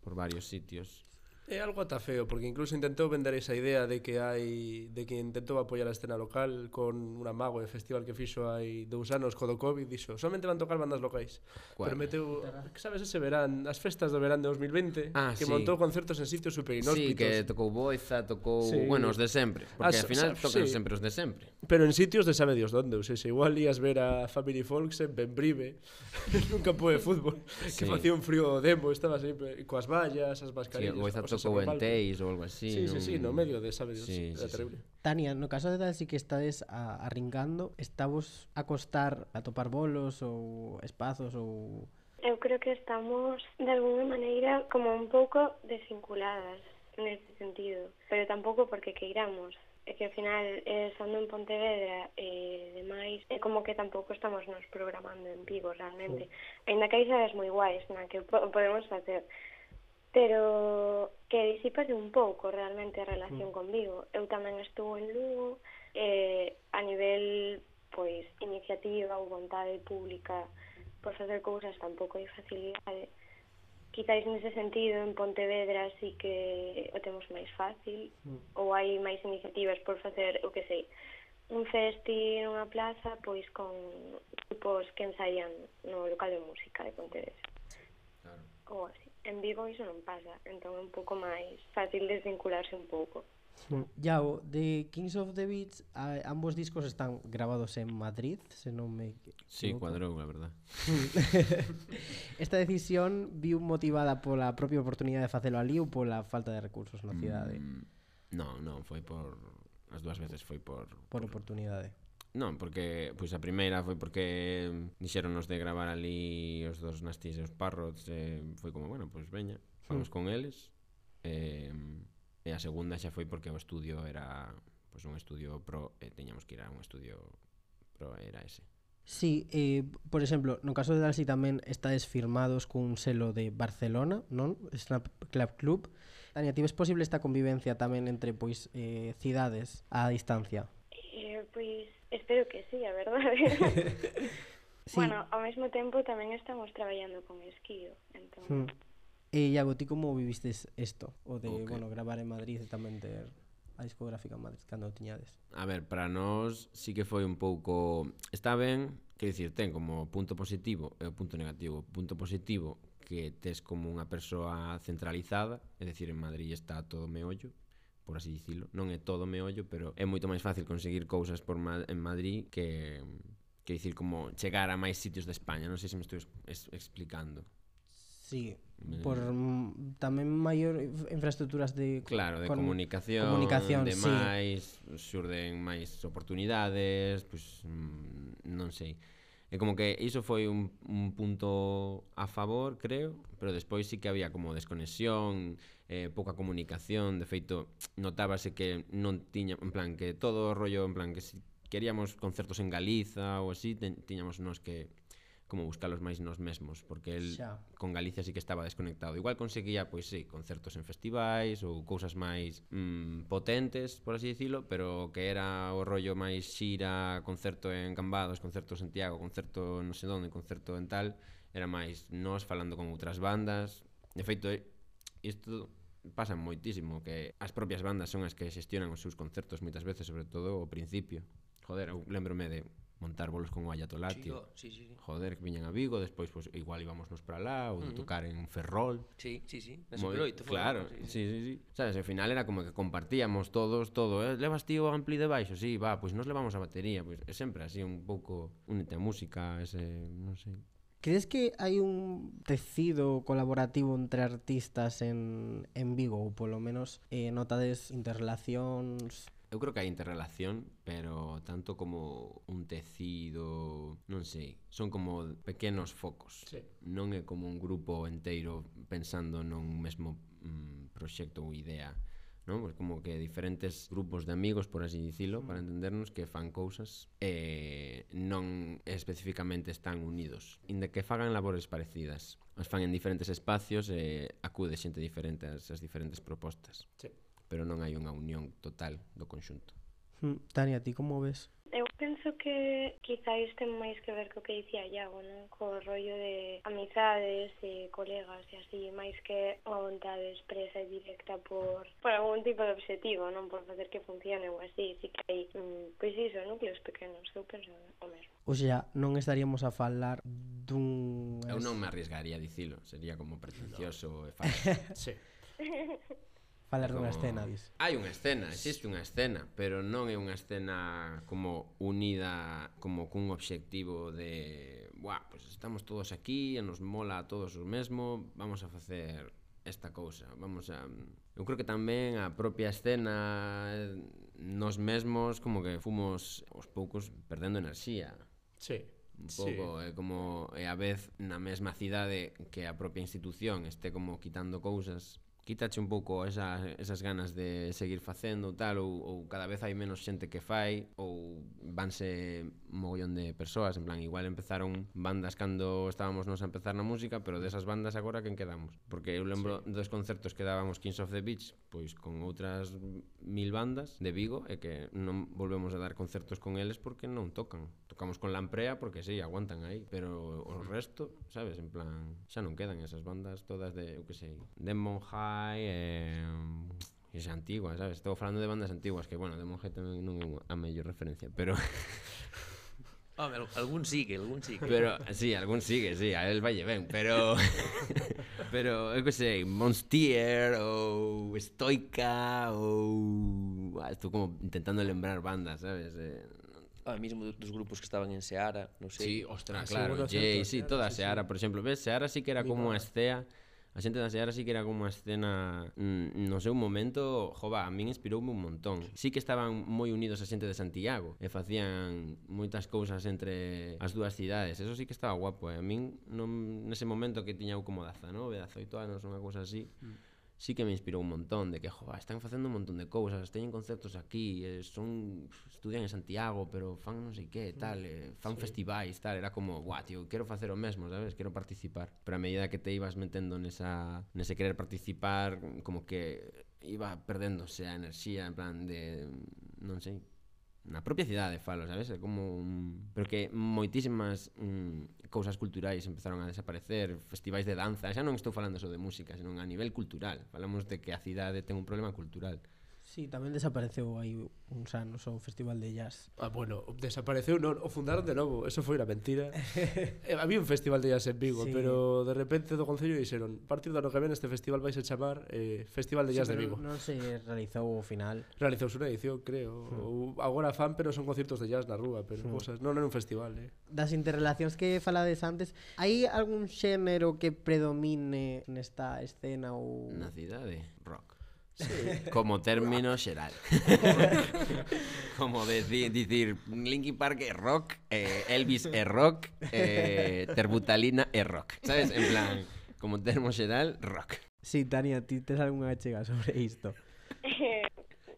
por varios sitios. É algo ata feo, porque incluso intentou vender esa idea de que hai de que intentou apoiar a escena local con un amago de festival que fixo hai dous anos co do Covid, dixo, solamente van tocar bandas locais. Cuál? Pero meteu, que sabes, ese verán, as festas do verán de 2020, ah, que sí. montou concertos en sitios super inhóspitos. Sí, que tocou Boiza, tocou, sí. bueno, os de sempre, porque as, al final tocan sí. sempre os de sempre. Pero en sitios de sabe Dios donde, ou sea, igual ias ver a Family Folks en Benbrive, nun campo de fútbol, sí. que facía un frío demo, estaba sempre coas vallas, as mascarillas, sí, caso ou en Teis ou algo así. Sí, sí, sí, no medio desa de sí, sí, terrible. Sí. Tania, no caso de tal si que estades a, arringando, estamos a costar a topar bolos ou espazos ou Eu creo que estamos de alguna maneira como un pouco desvinculadas neste sentido, pero tampouco porque queiramos, é que ao final eh, sendo en Pontevedra e eh, demais, é como que tampouco estamos nos programando en Vigo realmente. Sí. Ainda que hai xadas moi guais na que podemos facer, pero que disípase un pouco realmente a relación mm. con Vigo. Eu tamén estou en Lugo, eh, a nivel pois iniciativa ou vontade pública por facer cousas tampouco hai facilidade. Quizáis nese sentido en Pontevedra sí que o temos máis fácil mm. ou hai máis iniciativas por facer, o que sei, un festi nunha plaza pois con grupos que ensaian no local de música de Pontevedra. Claro. Ou así en Vigo iso non pasa, entón é un pouco máis fácil desvincularse un pouco. Iago, mm. de Kings of the Beach a, ambos discos están grabados en Madrid, se non me equivoco. Sí, cuadrou, a verdad. Mm. Esta decisión viu motivada pola propia oportunidade de facelo ali ou pola falta de recursos na cidade? Mm, non, non, foi por as dúas veces foi por por, por oportunidade. Non, porque pois a primeira foi porque dixéronos de gravar ali os dos nastis e os parrots e foi como, bueno, pois veña, vamos hmm. con eles. E, e a segunda xa foi porque o estudio era pois un estudio pro e teñamos que ir a un estudio pro era ese. Sí, eh, por exemplo, no caso de Dalsi tamén estades firmados cun selo de Barcelona, non? Snap Club Club. Tania, tives posible esta convivencia tamén entre pois eh, cidades a distancia? Eh, pois Espero que sí, a verdade. sí. Bueno, ao mesmo tempo tamén estamos traballando con esquío, entón... Hmm. E, Iago, ti como vivistes isto? O de, okay. bueno, gravar en Madrid e tamén ter a discográfica en Madrid cando tiñades? A ver, para nós sí que foi un pouco... Está ben, que dicir, ten como punto positivo e o punto negativo. Punto positivo que tes como unha persoa centralizada, é dicir, en Madrid está todo meollo, por así dicilo. Non é todo meollo, pero é moito máis fácil conseguir cousas por ma en Madrid que que dicir como chegar a máis sitios de España, non sei se me estou es explicando. Sí, eh. por mm, tamén maior infraestructuras de claro, de con, comunicación, comunicación de sí. máis xurden máis oportunidades, pois pues, mm, non sei. É como que iso foi un, un punto a favor, creo, pero despois sí que había como desconexión, eh, pouca comunicación, de feito notábase que non tiña, en plan que todo o rollo, en plan que si queríamos concertos en Galiza ou así, ten, tiñamos nos que como buscalos máis nos mesmos, porque el xa. con Galicia sí que estaba desconectado. Igual conseguía, pois sí, concertos en festivais ou cousas máis mm, potentes, por así dicilo, pero que era o rollo máis xira, concerto en Cambados, concerto en Santiago, concerto non sei onde, concerto en tal, era máis nós falando con outras bandas. De feito, eh, isto pasan moitísimo que as propias bandas son as que xestionan os seus concertos moitas veces, sobre todo ao principio. Joder, eu lembrome de montar bolos con o Ayatolatio. Sí, sí, sí. Joder, que viñan a Vigo, despois pues, igual íbamos nos para lá ou uh -huh. tocar en Ferrol. Sí, sí, sí, na Super Claro, sí, sí, sí, sí. Sabes, ao final era como que compartíamos todos todo, eh? levas tío ampli de baixo, sí, va, pois pues nos levamos a batería, pois pues, é sempre así un pouco únete a música, ese, non sei. Sé. Crees que hai un tecido colaborativo entre artistas en, en Vigo ou polo menos eh, notades interrelacións Eu creo que hai interrelación, pero tanto como un tecido, non sei, son como pequenos focos. Sí. Non é como un grupo enteiro pensando nun mesmo mm, proxecto ou idea non? Pues como que diferentes grupos de amigos, por así dicilo, para entendernos que fan cousas e non especificamente están unidos, inda que fagan labores parecidas. As fan en diferentes espacios e acude xente diferente ás as diferentes propostas. Sí. Pero non hai unha unión total do conxunto. Hm, Tania, ti como ves Eu penso que quizáis ten máis que ver co que dicía Iago, non? Co rollo de amizades e colegas e así, máis que a vontade expresa e directa por, por algún tipo de objetivo, non por facer que funcione ou así, si que hai, mm, pois iso, núcleos pequenos, eu penso o mesmo. O sea, non estaríamos a falar dun... Eu non me arriesgaría a dicilo, sería como pretencioso e falso. sí. falar como... dunha escena, dis. Hai unha escena, existe unha escena, pero non é unha escena como unida como cun obxectivo de, buah, pois pues estamos todos aquí, e nos mola a todos o mesmo, vamos a facer esta cousa, vamos a Eu creo que tamén a propia escena nos mesmos como que fomos os poucos perdendo enerxía. Sí un pouco sí. é como é a vez na mesma cidade que a propia institución este como quitando cousas quítache un pouco esa, esas ganas de seguir facendo tal ou, ou cada vez hai menos xente que fai ou vanse mogollón de persoas en plan igual empezaron bandas cando estábamos nos a empezar na música pero desas bandas agora quen quedamos? Porque eu lembro sí. dos concertos que dábamos Kings of the Beach pois con outras mil bandas de Vigo e que non volvemos a dar concertos con eles porque non tocan. Tocamos con Lamprea porque si sí, aguantan aí pero o resto sabes en plan xa non quedan esas bandas todas de eu que sei Demon High Fly, eh, es antigua, sabes? Estou falando de bandas antiguas que, bueno, de Monje tamén non é a mellor referencia, pero Home, algún sigue, algún sigue. Pero sí, algún sigue, sí, a el valle ben, pero pero eu que sei, Monstier ou Stoica ou ah, estou como intentando lembrar bandas, sabes? Eh, Ah, mismo dos grupos que estaban en Seara, non sei. Sí, ostra, ah, claro, Jay, sí, toda sí, Seara, sí. por exemplo, ves, Seara sí que era como a estea A xente da Seara sí que era como unha escena mm, no seu momento, jova, a min inspiroume un montón. Sí que estaban moi unidos a xente de Santiago e facían moitas cousas entre as dúas cidades. Eso sí que estaba guapo, eh? A min non, nese momento que tiña eu como 19, 18 anos, unha cousa así, mm sí que me inspirou un montón de que, jova, están facendo un montón de cousas, teñen concertos aquí, eh, son estudian en Santiago, pero fan non sei que, tal, eh, fan sí. festivais, tal, era como, guau, tío, quero facer o mesmo, sabes? Quero participar. Pero a medida que te ibas metendo nesa nese querer participar, como que iba perdéndose a enerxía, en plan de non sei, na propia cidade falo, sabes? É como un... pero que moitísimas mm, cousas culturais empezaron a desaparecer, festivais de danza, xa non estou falando só de música, senón a nivel cultural. Falamos de que a cidade ten un problema cultural. Sí, tamén desapareceu aí uns anos o Festival de Jazz. Ah, bueno, desapareceu, non, o fundaron de novo, eso foi unha mentira. Eh, había un Festival de Jazz en Vigo, sí. pero de repente do Concello dixeron, partir do ano que ven este festival vais a chamar eh, Festival de Jazz sí, de Vigo. Non se realizou o final. Realizouse unha edición, creo. Ou agora fan, pero son concertos de jazz na rúa, pero hmm. cosas, non era un festival, eh. Das interrelacións que falades antes, hai algún xénero que predomine nesta escena ou na cidade? Rock. Sí. Como término xeral. Como decir, dicir Linkin Park é rock, eh, Elvis é rock, eh, Terbutalina é rock. Sabes? En plan, como termo xeral, rock. Sí, Tania, ti tes algunha chega sobre isto?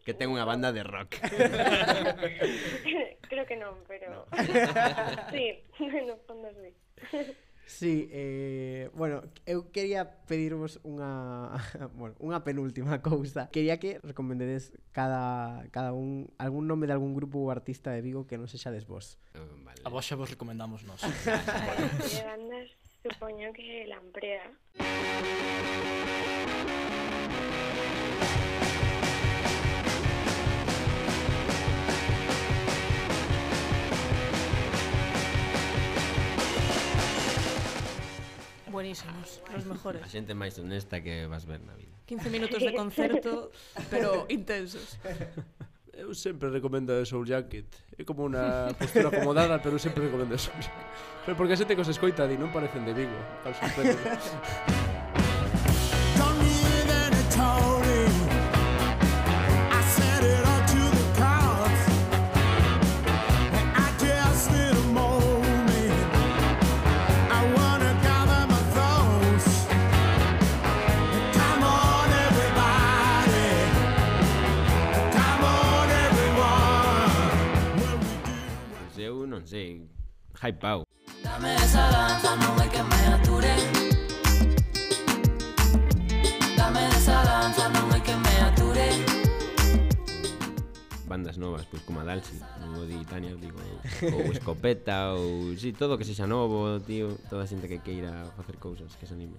Que ten unha banda de rock. Creo que non, pero... sí, no fondo sí. Sí, eh, bueno, eu quería pedirvos unha, bueno, unha penúltima cousa. Quería que recomendedes cada, cada un algún nome de algún grupo ou artista de Vigo que non sexades vos. Ah, vale. A vos xa vos recomendamos nós. de bandas, supoño que Lamprea. Buenísimos, os mejores. A xente máis honesta que vas ver na vida. 15 minutos de concerto, pero intensos. Eu sempre recomendo a Soul Jacket. É como unha postura acomodada, pero sempre recomendo a Soul Jacket. Pero porque a xente que os escoita di non parecen de Vigo, Al sorprende. non sei, hypeado. Dame esa lanza, non é que me ature Dame esa lanza, non é que me ature bandas novas, pois como a Dalsi, non o di Tania, digo, ou Escopeta, ou si, sí, todo que sexa novo, tío, toda a xente que queira facer cousas, que se anime.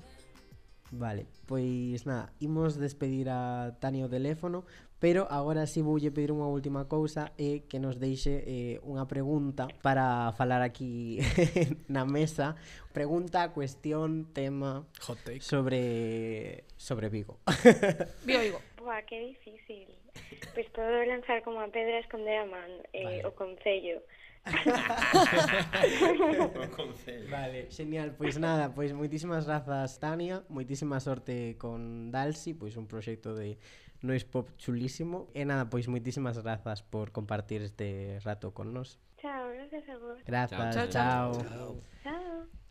Vale, pois nada, imos despedir a Tania o teléfono, pero agora si sí voulle pedir unha última cousa é que nos deixe eh, unha pregunta para falar aquí na mesa, pregunta, cuestión, tema Hot take. sobre sobre Vigo. Vigo Vigo. Buah, que difícil. Pois pues podo lanzar como a pedra esconder a man eh, vale. o concello vale, genial, pois nada, pois moitísimas grazas Tania, moitísima sorte con Dalsi, pois un proxecto de noise pop chulísimo. E nada, pois moitísimas grazas por compartir este rato con nós. Chao, gracias a vos. Grazas, chao. Chao. chao. chao. chao.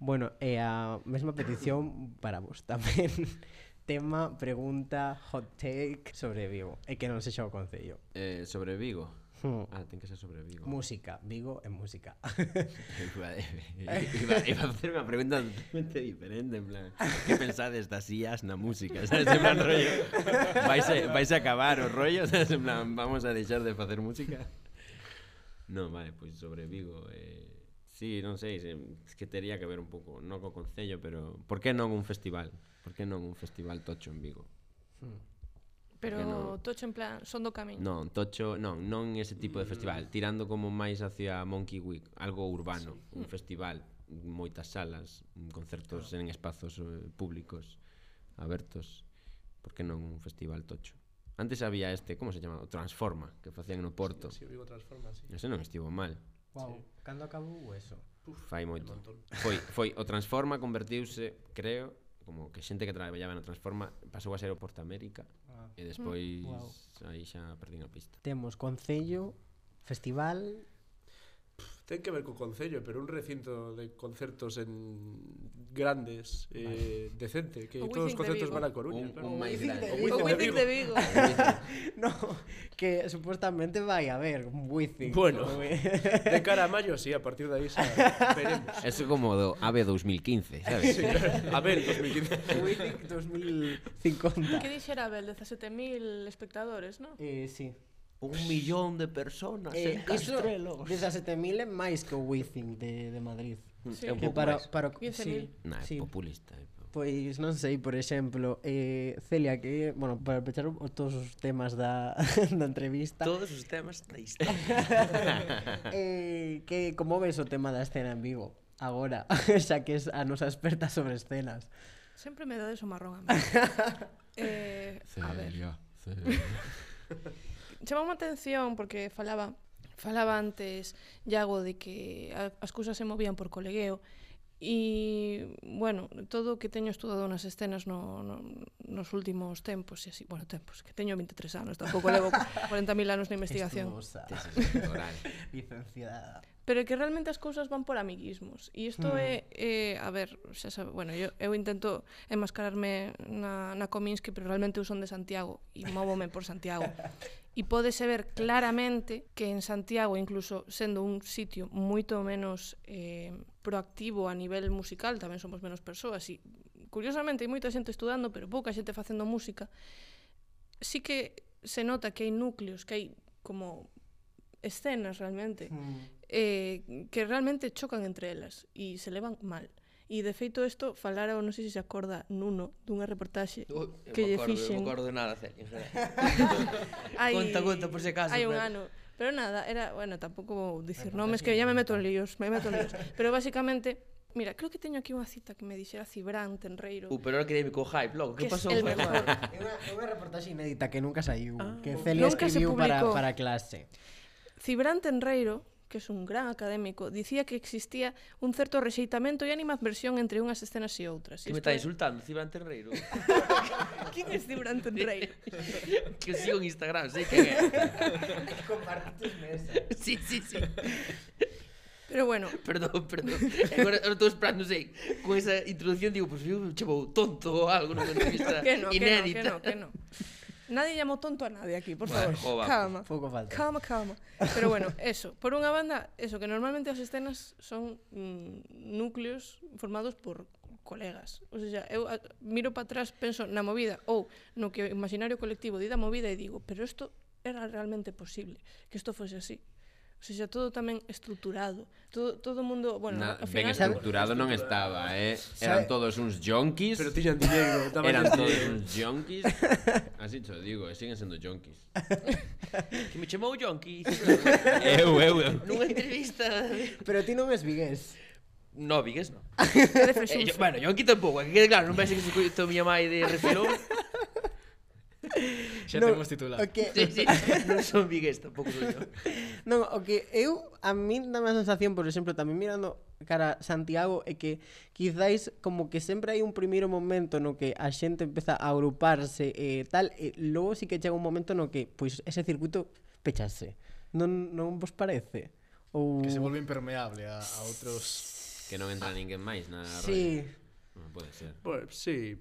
Bueno, e a mesma petición para vos tamén. Tema, pregunta, hot take sobre Vigo. E que non sexa o concello. Eh, sobre Vigo. Hmm. Ah, ten que ser sobre Vigo. Música, Vigo e música. iba, iba, iba a facer unha pregunta totalmente diferente, en plan, que pensades das IAS na música? Sabes, en plan, rollo, vais a, vais a acabar o rollo, sabes, en plan, vamos a deixar de facer música? No, vale, pois pues sobre Vigo, eh, sí, non sei, se, es que tería que ver un pouco, non co Concello, pero por que non un festival? Por que non un festival tocho en Vigo? Hmm. Pero no... Tocho en plan son do camiño. Non, Tocho, non, non ese tipo de festival, tirando como máis hacia Monkey Week, algo urbano, sí. un festival, moitas salas, concertos claro. en espazos eh, públicos abertos. Por que non un festival Tocho? Antes había este, como se chama? O Transforma, que facían no Porto. Sí, sí vivo Transforma, sí. Ese non estivo mal. Wow, sí. cando acabou eso? Uf, Fai moito. Foi, foi o Transforma convertiuse, creo, como que xente que traballaba na Transforma pasou a ser o Porta América ah. e despois mm. wow. aí xa perdín a pista. Temos Concello, Festival, ten que ver co Concello, pero un recinto de concertos en grandes, eh, decente, que o todos os concertos van a Coruña. Un, pero... un máis grande. O Wizzing de Vigo. no, que supostamente vai a haber un Wizzing. Bueno, de cara a maio, sí, a partir de aí xa veremos. Eso como do AVE 2015, sabes? Sí, AVE 2015. Wizzing 2050. Que dixera Abel, 17.000 espectadores, non? Eh, sí. Un millón de personas eh, en Castrelos. 17.000 é máis que o Wizzing de, de Madrid. Mm, sí. Que para, para, sí. Nah, sí. populista. Eh. Pois non sei, por exemplo, eh, Celia, que, bueno, para pechar todos os temas da, da entrevista Todos os temas da historia eh, que, Como ves o tema da escena en Vigo? Agora, xa que es a nosa experta sobre escenas Sempre me dades o marrón a mí eh, Celia, a ver. Celia chamoume a atención porque falaba falaba antes Iago de que as cousas se movían por colegueo e, bueno, todo o que teño estudado nas escenas no, no, nos últimos tempos e así, bueno, tempos, que teño 23 anos, tampouco levo 40.000 anos na investigación. Estudosa. Licenciada. Pero que realmente as cousas van por amiguismos. E isto hmm. é, é, a ver, xa sabe, bueno, eu, eu intento enmascararme na, na Cominsky, pero realmente eu son de Santiago e móvome por Santiago. e pódese ver claramente que en Santiago, incluso sendo un sitio moito menos eh, proactivo a nivel musical, tamén somos menos persoas, e curiosamente hai moita xente estudando, pero pouca xente facendo música, sí que se nota que hai núcleos, que hai como escenas realmente, mm. eh, que realmente chocan entre elas e se levan mal. E de feito isto falara, non sei se se acorda Nuno, dunha reportaxe Uy, que lle fixen. Non acordo de nada, Celia. hai, conta, conta, por se caso. Hai un pero... ano. Pero nada, era, bueno, tampouco vou dicir nomes, que ya me meto en líos, me meto en líos. pero basicamente, Mira, creo que teño aquí unha cita que me dixera Cibran, Tenreiro. Uh, pero ahora quedei co hype, logo. Que, que pasou? É unha, unha reportaxe inédita que nunca saiu, ah, que Celia escribiu para, para clase. Cibran Tenreiro, que es un gran académico, dicía que existía un certo rexeitamento e animadversión entre unhas escenas e outras. Que me está insultando, Cibran Terreiro. Quén é Cibran Terreiro? que sigo en Instagram, sei que é. Compartes mesa. Sí, sí, sí. Pero bueno. Perdón, perdón. Agora estou esperando, sei, con esa introdución digo, pues, eu chevo tonto ou algo nunha entrevista que no, inédita. Que no, que no, que no. Nadie llamó tonto a nadie aquí, por favor. Bueno, calma. Pouco falta. Calma, calma. Pero bueno, eso. Por unha banda, eso, que normalmente as escenas son mm, núcleos formados por colegas. O sea, eu a, miro para atrás, penso na movida ou no que o imaginario colectivo di da movida e digo, pero isto era realmente posible que isto fose así. O sea, todo tamén estruturado. Todo todo o mundo, bueno, Na, ao final ben estructurado non estaba, eh. Eran todos uns junkies. Pero tiñan dinheiro, Eran todos uns junkies. Así te digo, e siguen sendo junkies. que me chamou junkies. eu, eu, eu. Nunha entrevista. Pero ti non es vigués. No, vigues non. eh, yo, bueno, yo aquí tampouco, que quede claro, non pense que se coito miña mai de refilón. Xa non, temos titular. Que... Sí, sí, non son Vigues, tampouco son yo. Non, o que eu, a min dá a sensación, por exemplo, tamén mirando cara a Santiago, é que quizáis como que sempre hai un primeiro momento no que a xente empeza a agruparse e eh, tal, e logo sí que chega un momento no que pois ese circuito pechase. Non, non vos parece? Ou... Que se volve impermeable a, a outros... Que non entra ninguén máis na sí. rolla. Non pode ser. Pois, pues, sí,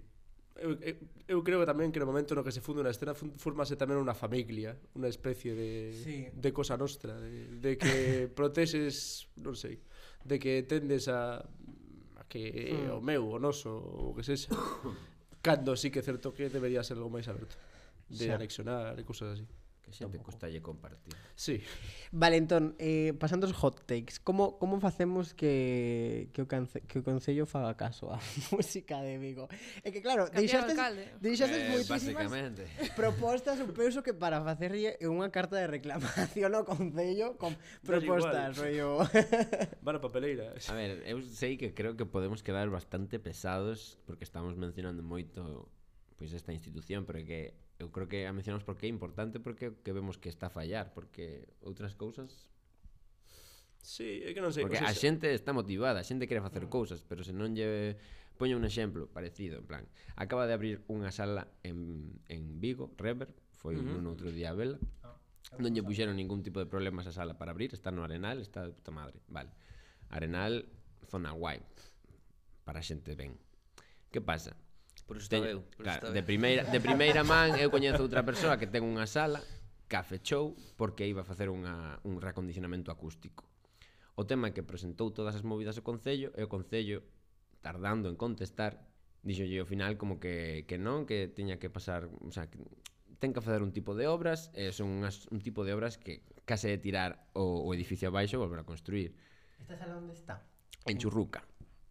eu, eu creo que tamén que no momento no que se funde unha escena formase tamén unha familia, unha especie de, sí. de cosa nostra, de, de que proteses, non sei, de que tendes a, a que mm. o meu, o noso, o que sexa, cando sí que é certo que debería ser algo máis aberto, de sí. anexionar e cousas así que xente costalle compartir. Sí. Vale, entón, eh, pasando os hot takes, como, como facemos que, que, o cance, que o Concello faga caso á música de Vigo? É que claro, deixastes, deixastes eh, moitísimas propostas, eu penso que para facerlle unha carta de reclamación ao Concello con propostas, rollo... Van a papeleira. A ver, eu sei que creo que podemos quedar bastante pesados porque estamos mencionando moito pois esta institución, pero que eu creo que a mencionamos porque é importante porque que vemos que está a fallar, porque outras cousas Sí, é que non sei Porque a xente está motivada, a xente quere facer cousas Pero se non lle... Poño un exemplo parecido En plan, acaba de abrir unha sala en, en Vigo, Rever Foi uh un outro día a vela ah, Non lle puxeron ningún tipo de problemas a sala para abrir Está no Arenal, está de puta madre Vale, Arenal, zona guai Para xente ben. Que pasa? Por iso estaba eu. Por claro, de, primeira, de primeira man, eu coñezo outra persoa que ten unha sala que fechou porque iba a facer unha, un reacondicionamento acústico. O tema é que presentou todas as movidas ao Concello e o Concello, tardando en contestar, dixolle ao final como que, que non, que tiña que pasar... O sea, que, ten que facer un tipo de obras e son unhas, un tipo de obras que case de tirar o, o edificio abaixo e volver a construir. Esta sala onde está? En Churruca.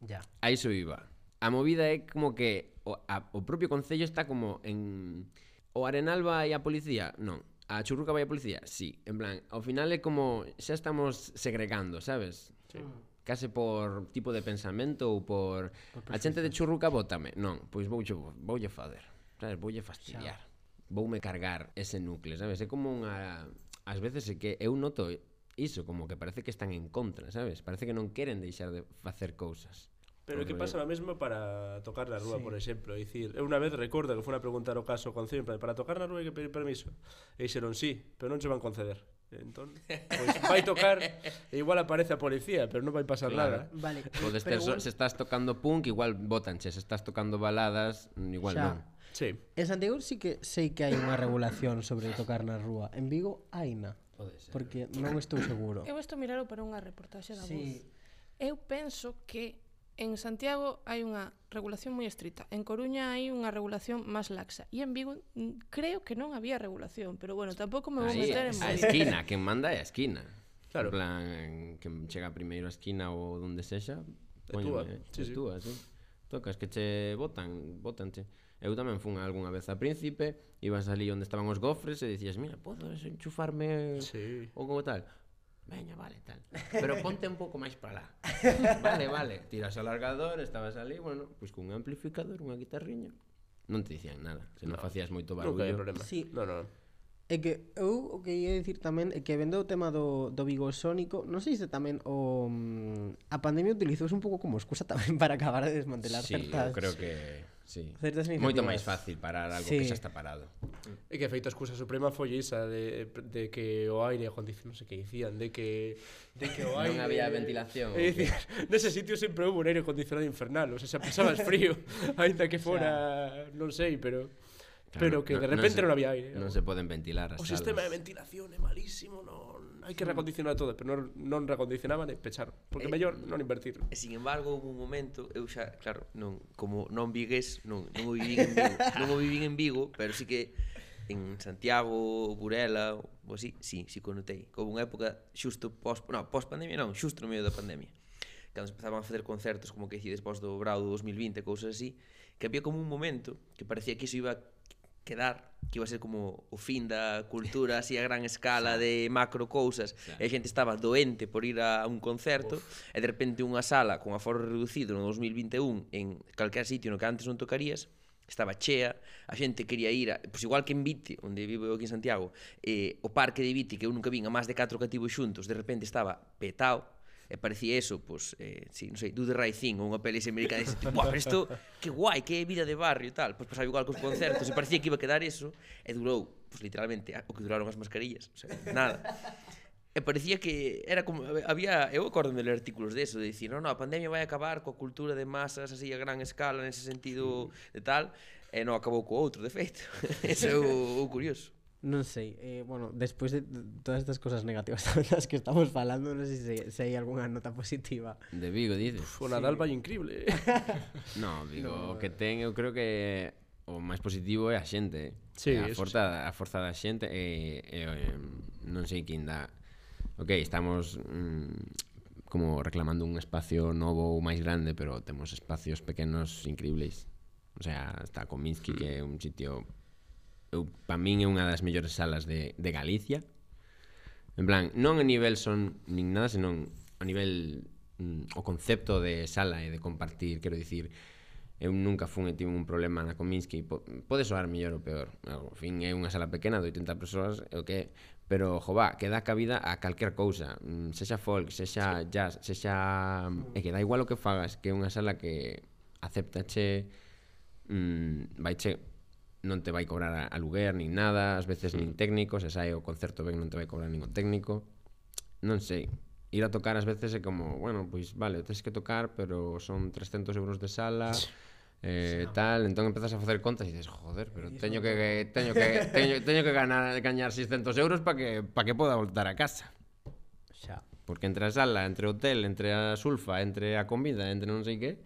Ya. Aí iso iba a movida é como que o, a, o propio Concello está como en... O Arenal vai a policía? Non. A Churruca vai a policía? Sí. En plan, ao final é como xa estamos segregando, sabes? Sí. Case por tipo de pensamento ou por... por a xente de Churruca bótame, Non, pois voulle, voulle fader. Sabes, voulle fastidiar. Xa. Voume cargar ese núcleo, sabes? É como unha... Ás veces é que eu noto iso, como que parece que están en contra, sabes? Parece que non queren deixar de facer cousas. Pero que pasa a mesma para tocar na rúa, sí. por exemplo, é dicir, eu unha vez recordo que foi a preguntar o caso con Cien, para tocar na rúa hai que pedir permiso. E dixeron sí, pero non se van conceder. Entón, pois vai tocar e igual aparece a policía, pero non vai pasar claro. nada. Vale. Podes ter, pero... se estás tocando punk, igual botanche, se estás tocando baladas, igual xa. non. Sí. En Santiago sí que sei que hai unha regulación sobre tocar na rúa. En Vigo aina. Pode ser. Porque non estou seguro. Eu estou miralo para unha reportaxe da sí. Voz. Eu penso que En Santiago hai unha regulación moi estrita. En Coruña hai unha regulación máis laxa. E en Vigo mm, creo que non había regulación, pero bueno, tampouco me vou Ahí, meter en A esquina, quen manda é a esquina. Claro. En plan, que chega primeiro a esquina ou donde sexa, coño, é sí, sí. túa, sí. Tocas que che botan, botanche. Eu tamén fun algunha vez a Príncipe, ibas ali onde estaban os gofres e dicías, mira, podo enchufarme sí. ou como tal. Veña, vale, tal. Pero ponte un pouco máis para lá. Vale, vale. Tiras o alargador, estabas ali, bueno, pois pues cun amplificador, unha guitarriña. Non te dicían nada, se non no, facías moito barullo. Nunca hai problema. Sí. No, no. É que eu o que ia dicir tamén é que vendo o tema do, do Vigo Sónico, non sei se tamén o mm, a pandemia utilizouse un pouco como excusa tamén para acabar de desmantelar sí, certas. Sí, creo que Sí. Certas Moito máis fácil parar algo sí. que xa está parado. E que feito a excusa suprema foi esa de, de que o aire, con dice, non sei que dicían, de que de que o aire non había ventilación. É dicir, nese sitio sempre houve un aire acondicionado infernal, o sea, xa pasabas frío, aínda que fora, o sea, non sei, pero Claro, pero que no, de repente non, se, había aire. Non se poden ventilar as O sistema de ventilación é malísimo, non hai que recondicionar todo, pero non, non recondicionaban e pecharon, porque eh, mellor non invertir. E sin embargo, houve un momento, eu xa, claro, non como non vigues, non, non o vivín en Vigo, non o vivín en Vigo, pero sí que en Santiago, Burela, ou así, sí, sí conotei. Houve unha época xusto pós, non, pós pandemia non, xusto no medio da pandemia cando empezaban a facer concertos como que dicides pos do Brau do 2020 cousas así que había como un momento que parecía que iso iba quedar que iba a ser como o fin da cultura así a gran escala de macro cousas claro. e a xente estaba doente por ir a un concerto Uf. e de repente unha sala con aforo reducido no 2021 en calquera sitio no que antes non tocarías estaba chea, a xente quería ir, a, pois igual que en Viti, onde vivo eu aquí en Santiago, eh, o parque de Viti, que eu nunca vin a máis de 4 cativos xuntos, de repente estaba petao, e parecía eso, pois, pues, eh, si, sí, non sei, Dude Raicín ou unha peli americana dices, buah, pero isto, que guai, que vida de barrio e tal, pois pues, pasaba igual cos concertos e parecía que iba a quedar eso, e durou, pois pues, literalmente, o que duraron as mascarillas, o sea, nada. E parecía que era como había, eu acordo de ler artículos de eso, de dicir, non, non, a pandemia vai acabar coa cultura de masas así a gran escala nese sentido de tal, e non acabou co outro, de feito. Eso é o, o curioso. Non sei, eh, bueno, despois de todas estas cosas negativas das que estamos falando, non sei se, se hai algunha nota positiva. De Vigo, dices? O Nadal sí. vai increíble. no, Vigo, no. o que ten, eu creo que o máis positivo é a xente. Eh. Sí, a, forza, sí. a forza da xente e, e, e non sei quin dá. Ok, estamos mm, como reclamando un espacio novo ou máis grande, pero temos espacios pequenos increíbles. O sea, está Cominsky, que é un sitio eu, para min é unha das mellores salas de, de Galicia. En plan, non a nivel son nin nada, senón a nivel mm, o concepto de sala e de compartir, quero dicir, eu nunca fun e tive un problema na Cominsky, po, pode soar mellor ou peor. Ao fin é unha sala pequena de 80 persoas, é o que pero jová, que dá cabida a calquer cousa, mm, sexa folk, sexa sí. jazz, sexa mm, e que dá igual o que fagas, que é unha sala que aceptache mm, vaiche non te vai cobrar aluguer nin nada, ás veces nin técnico, se sai o concerto ben non te vai cobrar ningún técnico. Non sei, ir a tocar ás veces é como, bueno, pois vale, tens que tocar, pero son 300 euros de sala, eh, sí, tal, entón empezas a facer contas e dices, joder, pero teño que teño que teño, teño que ganar gañar 600 euros para que para que poda voltar a casa. Xa. Porque entre a sala, entre o hotel, entre a sulfa, entre a comida, entre non sei que,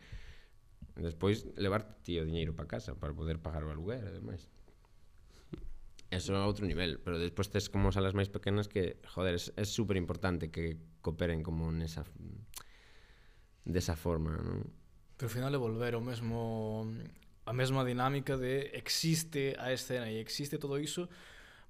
Despois levarte ti o diñeiro para casa para poder pagar o aluguer e demais. Eso é outro nivel, pero despois tes como salas máis pequenas que, joder, é super importante que cooperen como nesa desa forma, non? Pero ao final é volver ao mesmo a mesma dinámica de existe a escena e existe todo iso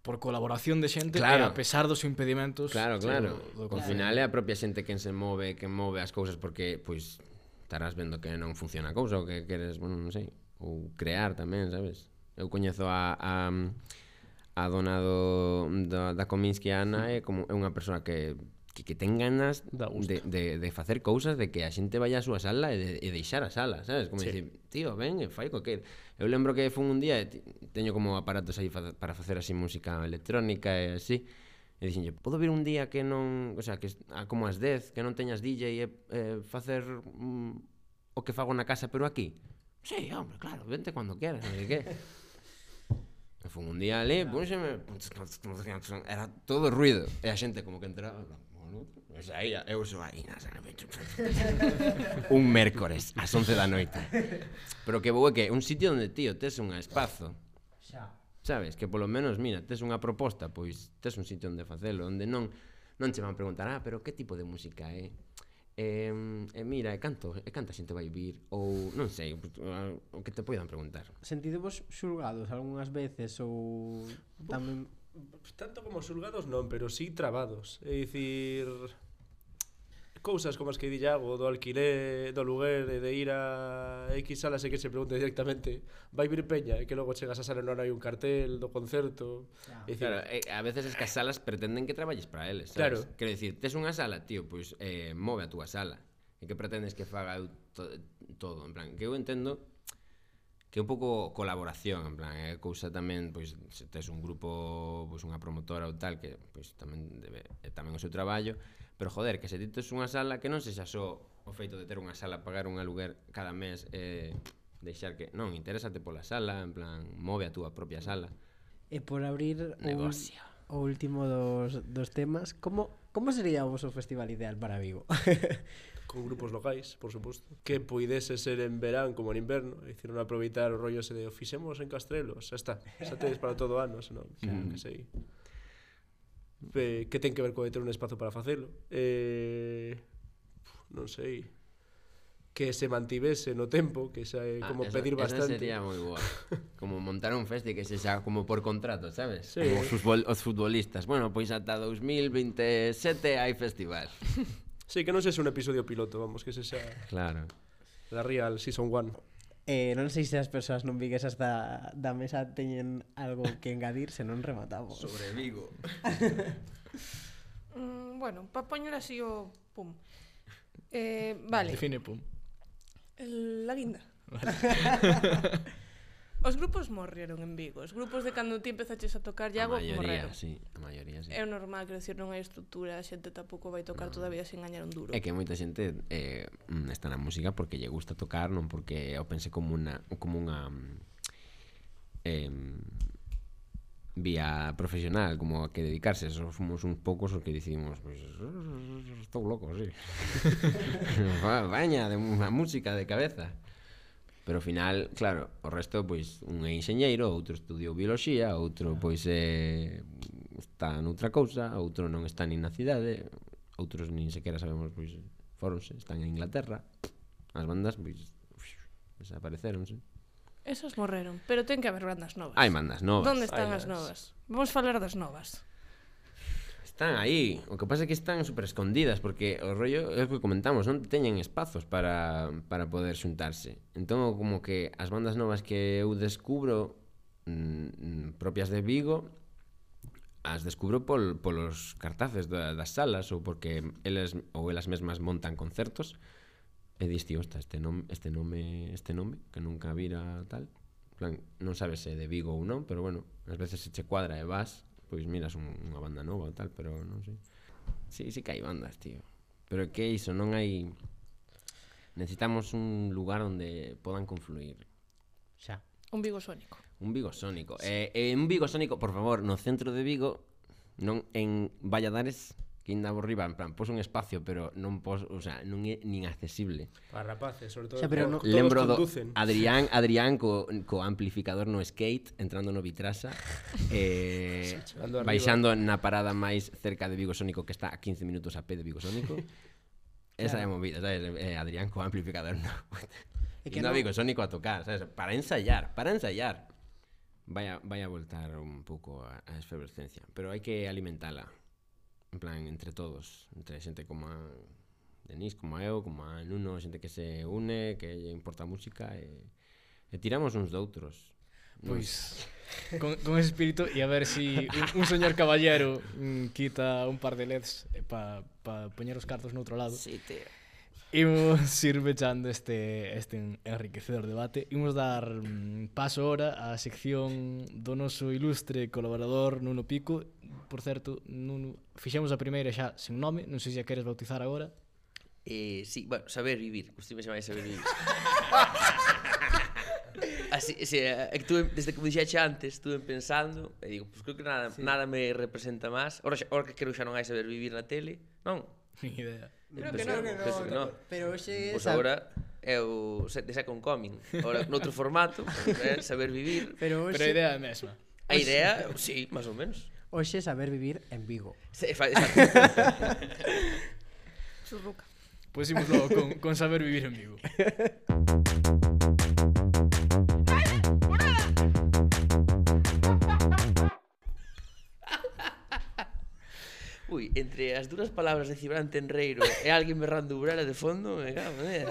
por colaboración de xente claro. e a pesar dos impedimentos. Claro, claro. Ao final é a propia xente quen se move, que move as cousas porque pois pues, estarás vendo que non funciona a cousa ou que queres, bueno, non sei, ou crear tamén, sabes? Eu coñezo a, a a dona do, da, da Cominsky Ana é como é unha persoa que que, que ten ganas de, de, de facer cousas de que a xente vaya á súa sala e, de, e deixar a sala, sabes? Como sí. dicir, tío, ven e fai coquer. Eu lembro que fun un día e teño como aparatos aí para facer así música electrónica e así E dixenlle, podo vir un día que non, o sea, que a como as 10, que non teñas DJ e eh, facer mm, o que fago na casa, pero aquí. Sí, hombre, claro, vente cando quieras, non sei que. E fun un día ali, púxeme, era todo ruido, e a xente como que entraba, Pois aí, eu sou aí na Un mércores, ás 11 da noite Pero que vou é que un sitio onde tío tes un espazo Xa Sabes, que polo menos, mira, tes unha proposta, pois tes un sitio onde facelo, onde non non che van preguntar, ah, pero que tipo de música é? Eh? eh, mira, e canto, e canta xente vai vir ou non sei, o que te poidan preguntar. Sentidevos xulgados algunhas veces ou tamén Uf, tanto como xulgados non, pero si sí trabados. É dicir, cousas como as que di Iago, do alquiler, do luguer, de ir a X salas e que se pregunte directamente vai vir peña e que logo chegas a sala non hai un cartel do concerto. Claro, dicir, claro eh, a veces es que as salas pretenden que traballes para eles, sabes? Claro. Quero dicir, tes unha sala, tío, pois eh, move a túa sala. E que pretendes que faga eu to todo, en plan, que eu entendo que é un pouco colaboración, en plan, é cousa tamén, pois se tes un grupo, pois unha promotora ou tal que pois tamén debe, tamén o seu traballo, Pero joder, que se ti tes unha sala que non sexa só o feito de ter unha sala, pagar un aluguer cada mes eh, deixar que... Non, interésate pola sala, en plan, move a túa propia sala. E por abrir negocio. O, o último dos, dos temas, como como sería o vosso festival ideal para Vigo? con grupos locais, por suposto, que poidese ser en verán como en inverno, e dicir, non aproveitar o rollo ese de o fixemos en Castrelo, xa está, xa tedes para todo o ano, senón, mm. que sei. Eh, que ten que ver co de ter un espazo para facelo. Eh, non sei que se mantivese no tempo, que xa é ah, como ah, esa, pedir bastante. Sería moi boa. Como montar un festi que se xa como por contrato, sabes? Sí. Como os, futbol, os futbolistas. Bueno, pois ata 2027 hai festival. Sí, que non sexa un episodio piloto, vamos, que se xa... Claro. La Real Season 1. Eh, non sei se as persoas non viguesas da, da mesa teñen algo que engadir, se non rematamos. Sobre Vigo. mm, bueno, pa poñer así o pum. Eh, vale. Define pum. El, la guinda. Vale. Os grupos morreron en Vigo. Os grupos de cando ti empezaches a tocar Iago morreron. Maioría, morreron. sí. A maioría, sí. É normal, quero decir, non hai estrutura, a xente tampouco vai tocar no. todavía sen gañar un duro. É que moita xente eh, está na música porque lle gusta tocar, non porque o pense como unha como unha eh, vía profesional como a que dedicarse só fomos uns poucos os que dicimos pois, pues, estou loco, sí vaña de música de cabeza Pero ao final, claro, o resto pois un é enxeñeiro, outro estudiou bioloxía, outro pois é está noutra cousa, outro non está nin na cidade, outros nin sequera sabemos pois foronse, están en Inglaterra. As bandas pois desapareceronse. Esas morreron, pero ten que haber bandas novas. Hai bandas novas. Donde están Hay as novas. novas? Vamos falar das novas. Están aí, o que pasa é que están super escondidas porque o rollo é o que comentamos, non teñen espazos para, para poder xuntarse. Entón, como que as bandas novas que eu descubro mm, mm, propias de Vigo as descubro pol, polos cartaces da, das salas ou porque elas ou elas mesmas montan concertos. E dis, tío, este nome, este nome, este nome que nunca vira tal plan, non sabes se é de Vigo ou non, pero bueno, ás veces se che cuadra e vas pois miras un, unha banda nova ou tal, pero non sei. Sí, sí que hai bandas, tío. Pero que iso, non hai necesitamos un lugar onde podan confluir. Xa. Un Vigo sónico. Un Vigo sónico. Sí. Eh, eh, un Vigo sónico, por favor, no centro de Vigo, non en Valladares, que ainda por riba, en plan, pos un espacio, pero non pos, o sea, non é nin accesible. Para rapaces, sobre todo. Xa, pero no, lembro do Adrián, Adrián co, co amplificador no skate, entrando no Vitrasa, eh, baixando na parada máis cerca de Vigo Sónico, que está a 15 minutos a pé de Vigo Sónico. Esa é movida, sabes? Eh, Adrián co amplificador no. É que no, no Vigo Sónico a tocar, sabes? Para ensayar, para ensayar. Vaya, vaya a voltar un pouco a, a efervescencia, pero hai que alimentala en plan, entre todos, entre xente como a Denis, como a eu, como a Nuno, xente que se une, que lle importa a música e, e tiramos uns doutros. Pois, con, con ese espírito e a ver si un, un señor caballero mm, quita un par de leds eh, para pa poñer os cartos noutro lado. Sí, tío. Imos ir pechando este, este enriquecedor debate. Imos dar mm, paso ahora á sección do noso ilustre colaborador Nuno Pico por certo, non, fixemos a primeira xa sen nome, non sei se a queres bautizar agora. Eh, sí, bueno, saber vivir, costime máis saber vivir. Así, o sea, estuve, eh, desde que me dixeche antes, estuve pensando e digo, pues creo que nada, sí. nada me representa máis. Ora, ora que creo xa non hai saber vivir na tele, non? Ni idea. Creo que non, que non. Pero hoxe... Pois agora, é o de Second Coming. agora noutro formato, eh, saber vivir. Pero, hoxe... pero a idea é a mesma. A idea, sí, máis ou menos. Hoxe saber vivir en Vigo. Se, Churruca. Pois pues imos logo con, con saber vivir en Vigo. Ui, entre as duras palabras de Cibran Tenreiro e alguén berrando Burela de fondo, me cago, eh,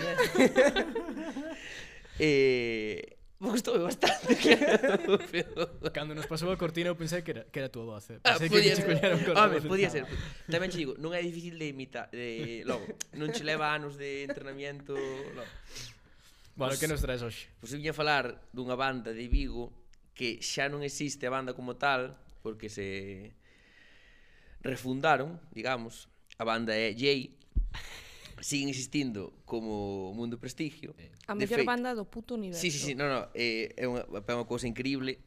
eh. eh gustou bastante Cando nos pasou a cortina eu pensei que era, que era a tua voz eh? Pensei ah, que podía, que ser. un Home, ah, podía ser Tamén che digo, non é difícil de imitar de, Logo, non che leva anos de entrenamiento logo. Bueno, pues, que nos traes hoxe? Pois pues, a falar dunha banda de Vigo que xa non existe a banda como tal porque se refundaron, digamos a banda é Jay siguen existindo como mundo prestigio. A mellor banda do puto universo. Sí, sí, sí, no, no, eh, é unha, é unha cousa increíble.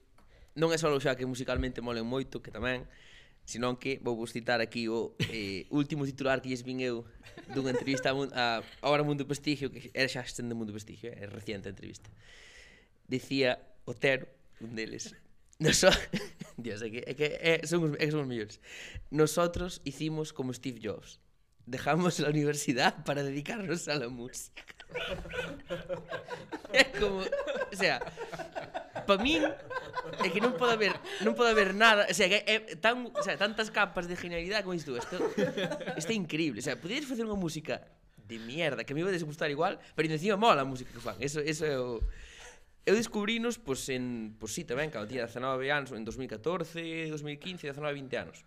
Non é só xa que musicalmente molen moito, que tamén, senón que vou vos citar aquí o eh, último titular que lles vin eu dunha entrevista a, a Ahora Mundo Prestigio, que era xa estende Mundo Prestigio, eh, é eh, reciente a entrevista. Dicía Otero, un deles, Noso... Dios, é que, é que é, son, os, é que son os mellores. Nosotros hicimos como Steve Jobs dejamos la universidad para dedicarnos a la música. é como, o sea, para min é que non pode haber, non pode haber nada, o sea, que é tan, o sea, tantas capas de genialidade como isto, isto, isto é increíble, o sea, podíades facer unha música de mierda que me iba a desgustar igual, pero encima mola a música que fan. Eso, eso é o Eu descubrinos pois en, pois si sí, tamén, cando tiña 19 anos, en 2014, 2015, 19, 20 anos.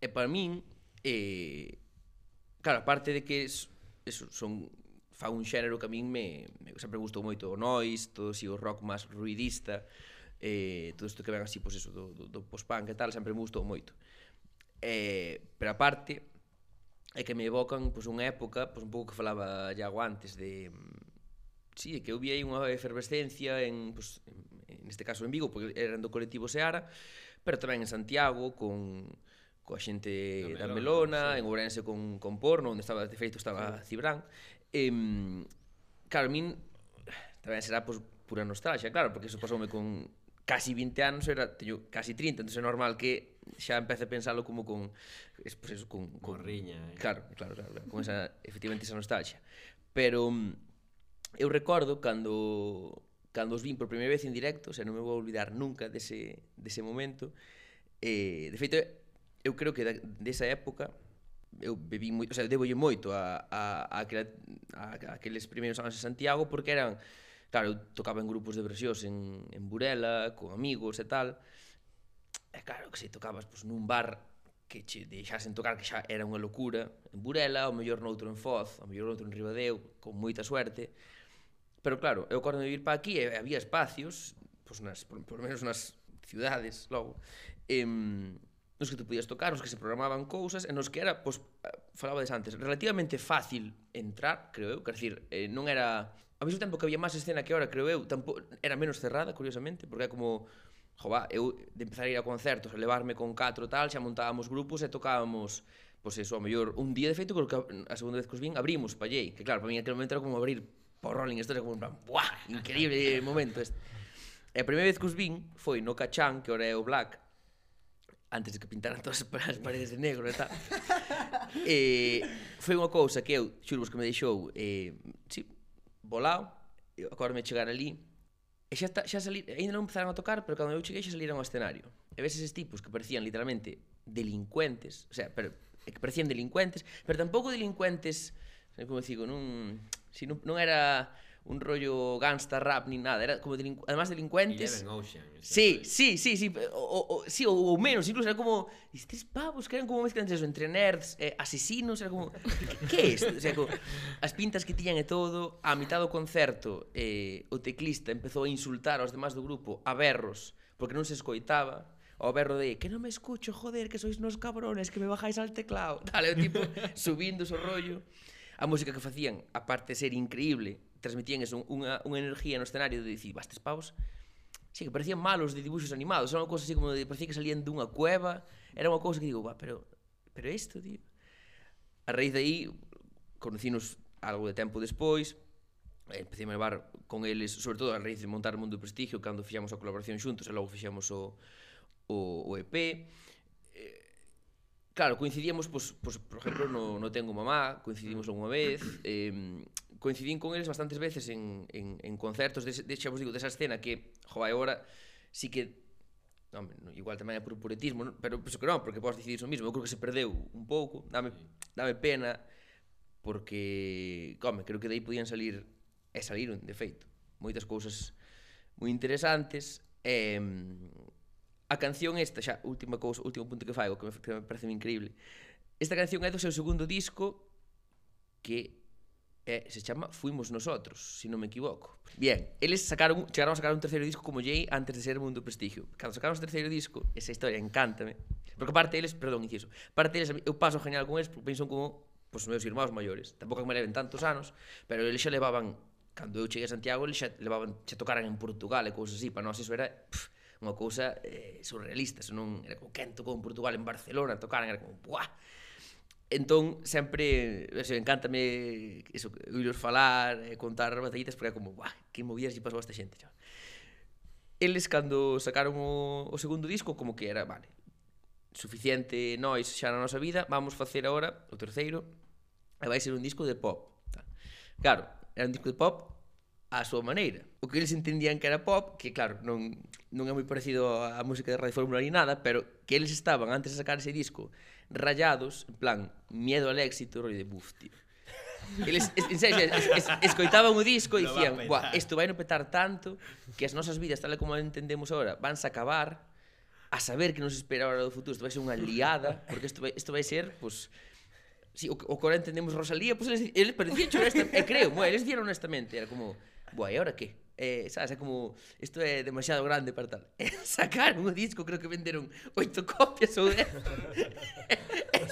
E para min, E, claro, aparte de que es, eso, son fa un xénero que a min me, me sempre gustou moito o noise, todo así o rock máis ruidista, eh, todo isto que ven así, pois pues eso, do, do, do post-punk e tal, sempre me gustou moito. Eh, pero aparte, é que me evocan pois, pues, unha época, pois, pues, un pouco que falaba Iago antes, de, sí, que eu vi aí unha efervescencia en, pois, en, en este caso en Vigo, porque eran do colectivo Seara, pero tamén en Santiago, con coa xente da Melona, da Melona sí. en Ourense con, con Porno, onde estaba, de feito, estaba sí. Cibrán. E, claro, min tamén será pois, pura nostalgia, claro, porque eso pasoume con casi 20 anos, era, teño casi 30, entón é normal que xa empece a pensalo como con... Es, pues eso, con, con, con riña. Eh? Claro, claro, claro, claro, con esa, efectivamente esa nostalgia. Pero mm, eu recordo cando cando os vin por primeira vez en directo, o sea, non me vou olvidar nunca dese, dese momento, eh, de feito, eu creo que da, desa época eu bebi moito, o sea, debolle moito a, a, a, a, a aqueles primeiros anos de Santiago porque eran claro, eu tocaba en grupos de versións en, en Burela, con amigos e tal e claro, que se tocabas pois, nun bar que che deixasen tocar que xa era unha locura en Burela, ou mellor noutro en Foz ou mellor noutro en Ribadeo, con moita suerte pero claro, eu acordo de vir para aquí e había espacios, pois nas, por, por menos nas cidades logo em, nos que tú podías tocar, nos que se programaban cousas, e nos que era, pois, falaba des antes, relativamente fácil entrar, creo eu, quer dizer, eh, non era... Ao mesmo tempo que había máis escena que ahora, creo eu, tampo... era menos cerrada, curiosamente, porque é como... Jová, eu de empezar a ir a concertos, a levarme con catro tal, xa montábamos grupos e tocábamos pois eso, a mellor un día de feito, que a segunda vez que os vin abrimos pa Jay, que claro, para mí aquel momento era como abrir pa Rolling Stones, como en plan, buah, increíble momento este. E a primeira vez que os vin foi no Cachán, que ora é o Black, antes de que pintaran todas as paredes de negro e tal. eh, foi unha cousa que eu, xurvos que me deixou, eh, sí, volado, agora me chegar ali, e xa, está, xa salir, ainda non empezaron a tocar, pero cando eu cheguei xa saliron ao escenario. E ves eses tipos que parecían literalmente delincuentes, o sea, pero, que parecían delincuentes, pero tampouco delincuentes, como digo, non, si non, non era un rollo gangsta rap ni nada, era como delincu además delincuentes. Eleven Ocean. Sí, sí, sí, sí, o, o, sí, o, o menos, incluso era como tres pavos que eran como mezcla entre eso, entre nerds, eh, asesinos, era como que é isto? O sea, como, as pintas que tiñan e todo, a mitad do concerto, eh, o teclista empezou a insultar aos demás do grupo a berros, porque non se escoitaba, o berro de que non me escucho, joder, que sois nos cabrones, que me bajáis al teclado. Dale, o tipo subindo o rollo. A música que facían, aparte de ser increíble, transmitían eso, unha, unha energía no escenario de dicir, bastes pavos, sí, que parecían malos de dibujos animados, era unha cousa así como de, parecía que salían dunha cueva, era unha cousa que digo, va, pero, pero isto, tío. A raíz de aí, conocinos algo de tempo despois, eh, empecé a levar con eles, sobre todo a raíz de montar o Mundo Prestigio, cando fixamos a colaboración xuntos e logo fixamos o, o, o EP, Claro, coincidíamos, pois, pois, por exemplo, no, no Tengo Mamá, coincidimos unha vez, eh, coincidín con eles bastantes veces en, en, en concertos, de, de, xa vos digo, desa escena que, jo, agora, sí que non, igual tamén é por puretismo, non? pero penso que non, porque podes decidir iso mismo, eu creo que se perdeu un pouco, dame, dame pena, porque, come, creo que dai podían salir, e saliron, de feito, moitas cousas moi interesantes, e, A canción esta, xa, última cousa, último punto que faigo, que me, que me parece increíble. Esta canción é do seu segundo disco que é, se chama Fuimos Nosotros, se non me equivoco. Bien, eles sacaron, chegaron a sacar un terceiro disco como Jay antes de ser Mundo Prestigio. Cando sacaron o terceiro disco, esa historia encántame. Porque parte deles, perdón, inciso, parte deles, eu paso genial con eles porque penso como pois, os meus irmãos maiores. Tampouco me leven tantos anos, pero eles xa levaban, cando eu cheguei a Santiago, eles xa levaban, xa tocaran en Portugal e cousas así, para nós iso era... Pff, unha cousa eh, surrealista, eso non era como quen tocou en Portugal en Barcelona, tocaran era como buah. Entón, sempre, eso, encántame eso, oíros falar, eh, contar batallitas, porque era como, buah, que movidas lle pasou a esta xente, chaval. Eles, cando sacaron o, o segundo disco, como que era, vale, suficiente nois xa na nosa vida, vamos facer agora o terceiro, e vai ser un disco de pop. Claro, era un disco de pop á súa maneira. O que eles entendían que era pop, que claro, non, non é moi parecido á música de Radio Fórmula ni nada, pero que eles estaban antes de sacar ese disco rayados, en plan, miedo al éxito, rollo de buf, tío. Eles, en serio, es, es, escoitaban o disco e dicían, guau, isto vai no petar tanto que as nosas vidas, tal como entendemos agora, vanse acabar a saber que nos espera ahora do futuro, isto vai ser unha liada, porque isto vai, isto vai ser, pois, pues, si, o, o que ahora entendemos Rosalía, pois pues, eles, eles parecían chorar, e creo, moi, eles dieron honestamente, era como, Boa, e ahora que? eh, sabes, é como isto é demasiado grande para tal. E sacaron o disco, creo que venderon oito copias ou dez.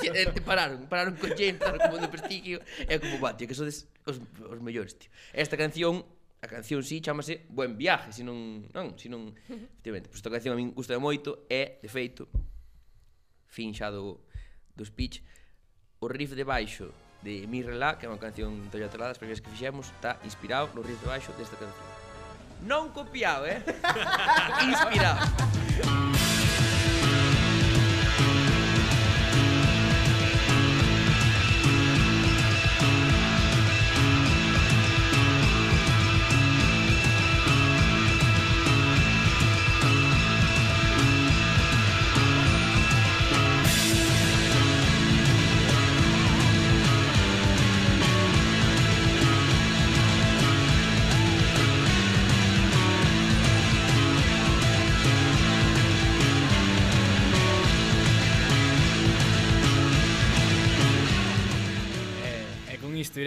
e, e, pararon, pararon con James, pararon como de prestigio, é como, va, tío, que sodes os, os mellores, tío. Esta canción a canción si sí, chamase Buen viaje, se non, non, se non, efectivamente, pois esta canción a min gusta moito e, de feito, fin xa do, do speech, o riff de baixo de Mirrelá, que é unha canción de Toyota as primeiras que fixemos, está inspirado no riff de baixo desta canción. Non copiado, eh? inspirado.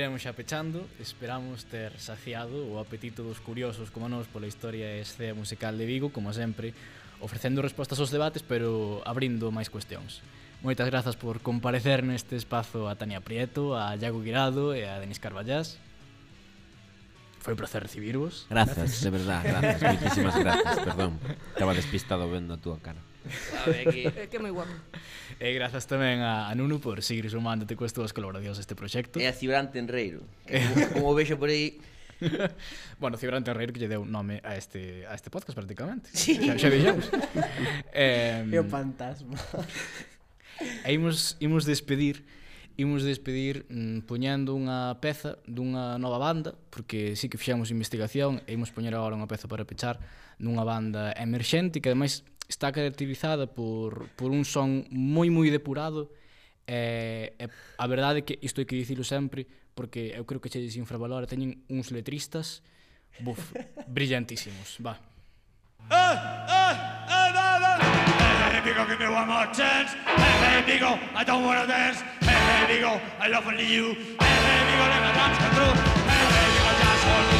iremos xa pechando Esperamos ter saciado o apetito dos curiosos como nós pola historia e escena musical de Vigo Como sempre, ofrecendo respostas aos debates pero abrindo máis cuestións. Moitas grazas por comparecer neste espazo a Tania Prieto, a Iago Guirado e a Denis Carballás Foi un placer recibirvos. Grazas, de verdad, grazas, moitísimas grazas, perdón. Estaba despistado vendo a túa cara. Sabe, aquí. É que é moi guapo. E grazas tamén a, a Nuno por seguir sumándote coas túas colaboracións a este proxecto. E a Cibrante Enreiro, que como, como vexo por aí, bueno, Cibrante Enreiro que lle deu nome a este, a este podcast prácticamente. Sí. Xa, xa dixemos. eh, é o fantasma. e imos, imos despedir imos despedir mm, poñendo unha peza dunha nova banda, porque sí que fixemos investigación e imos poñer agora unha peza para pechar dunha banda emerxente que ademais está caracterizada por, por un son moi moi depurado e, e a verdade é que isto hai que dicilo sempre porque eu creo que che desinfravalora teñen uns letristas buf, brillantísimos va Eh, eh, eh, da, hey, Vigo, give me one more chance. Hey, hey, Vigo, I don't wanna dance. Hey, hey, Vigo, I love only you. Hey, hey, Vigo, let my dance come through. Hey, hey, Vigo, just hold me.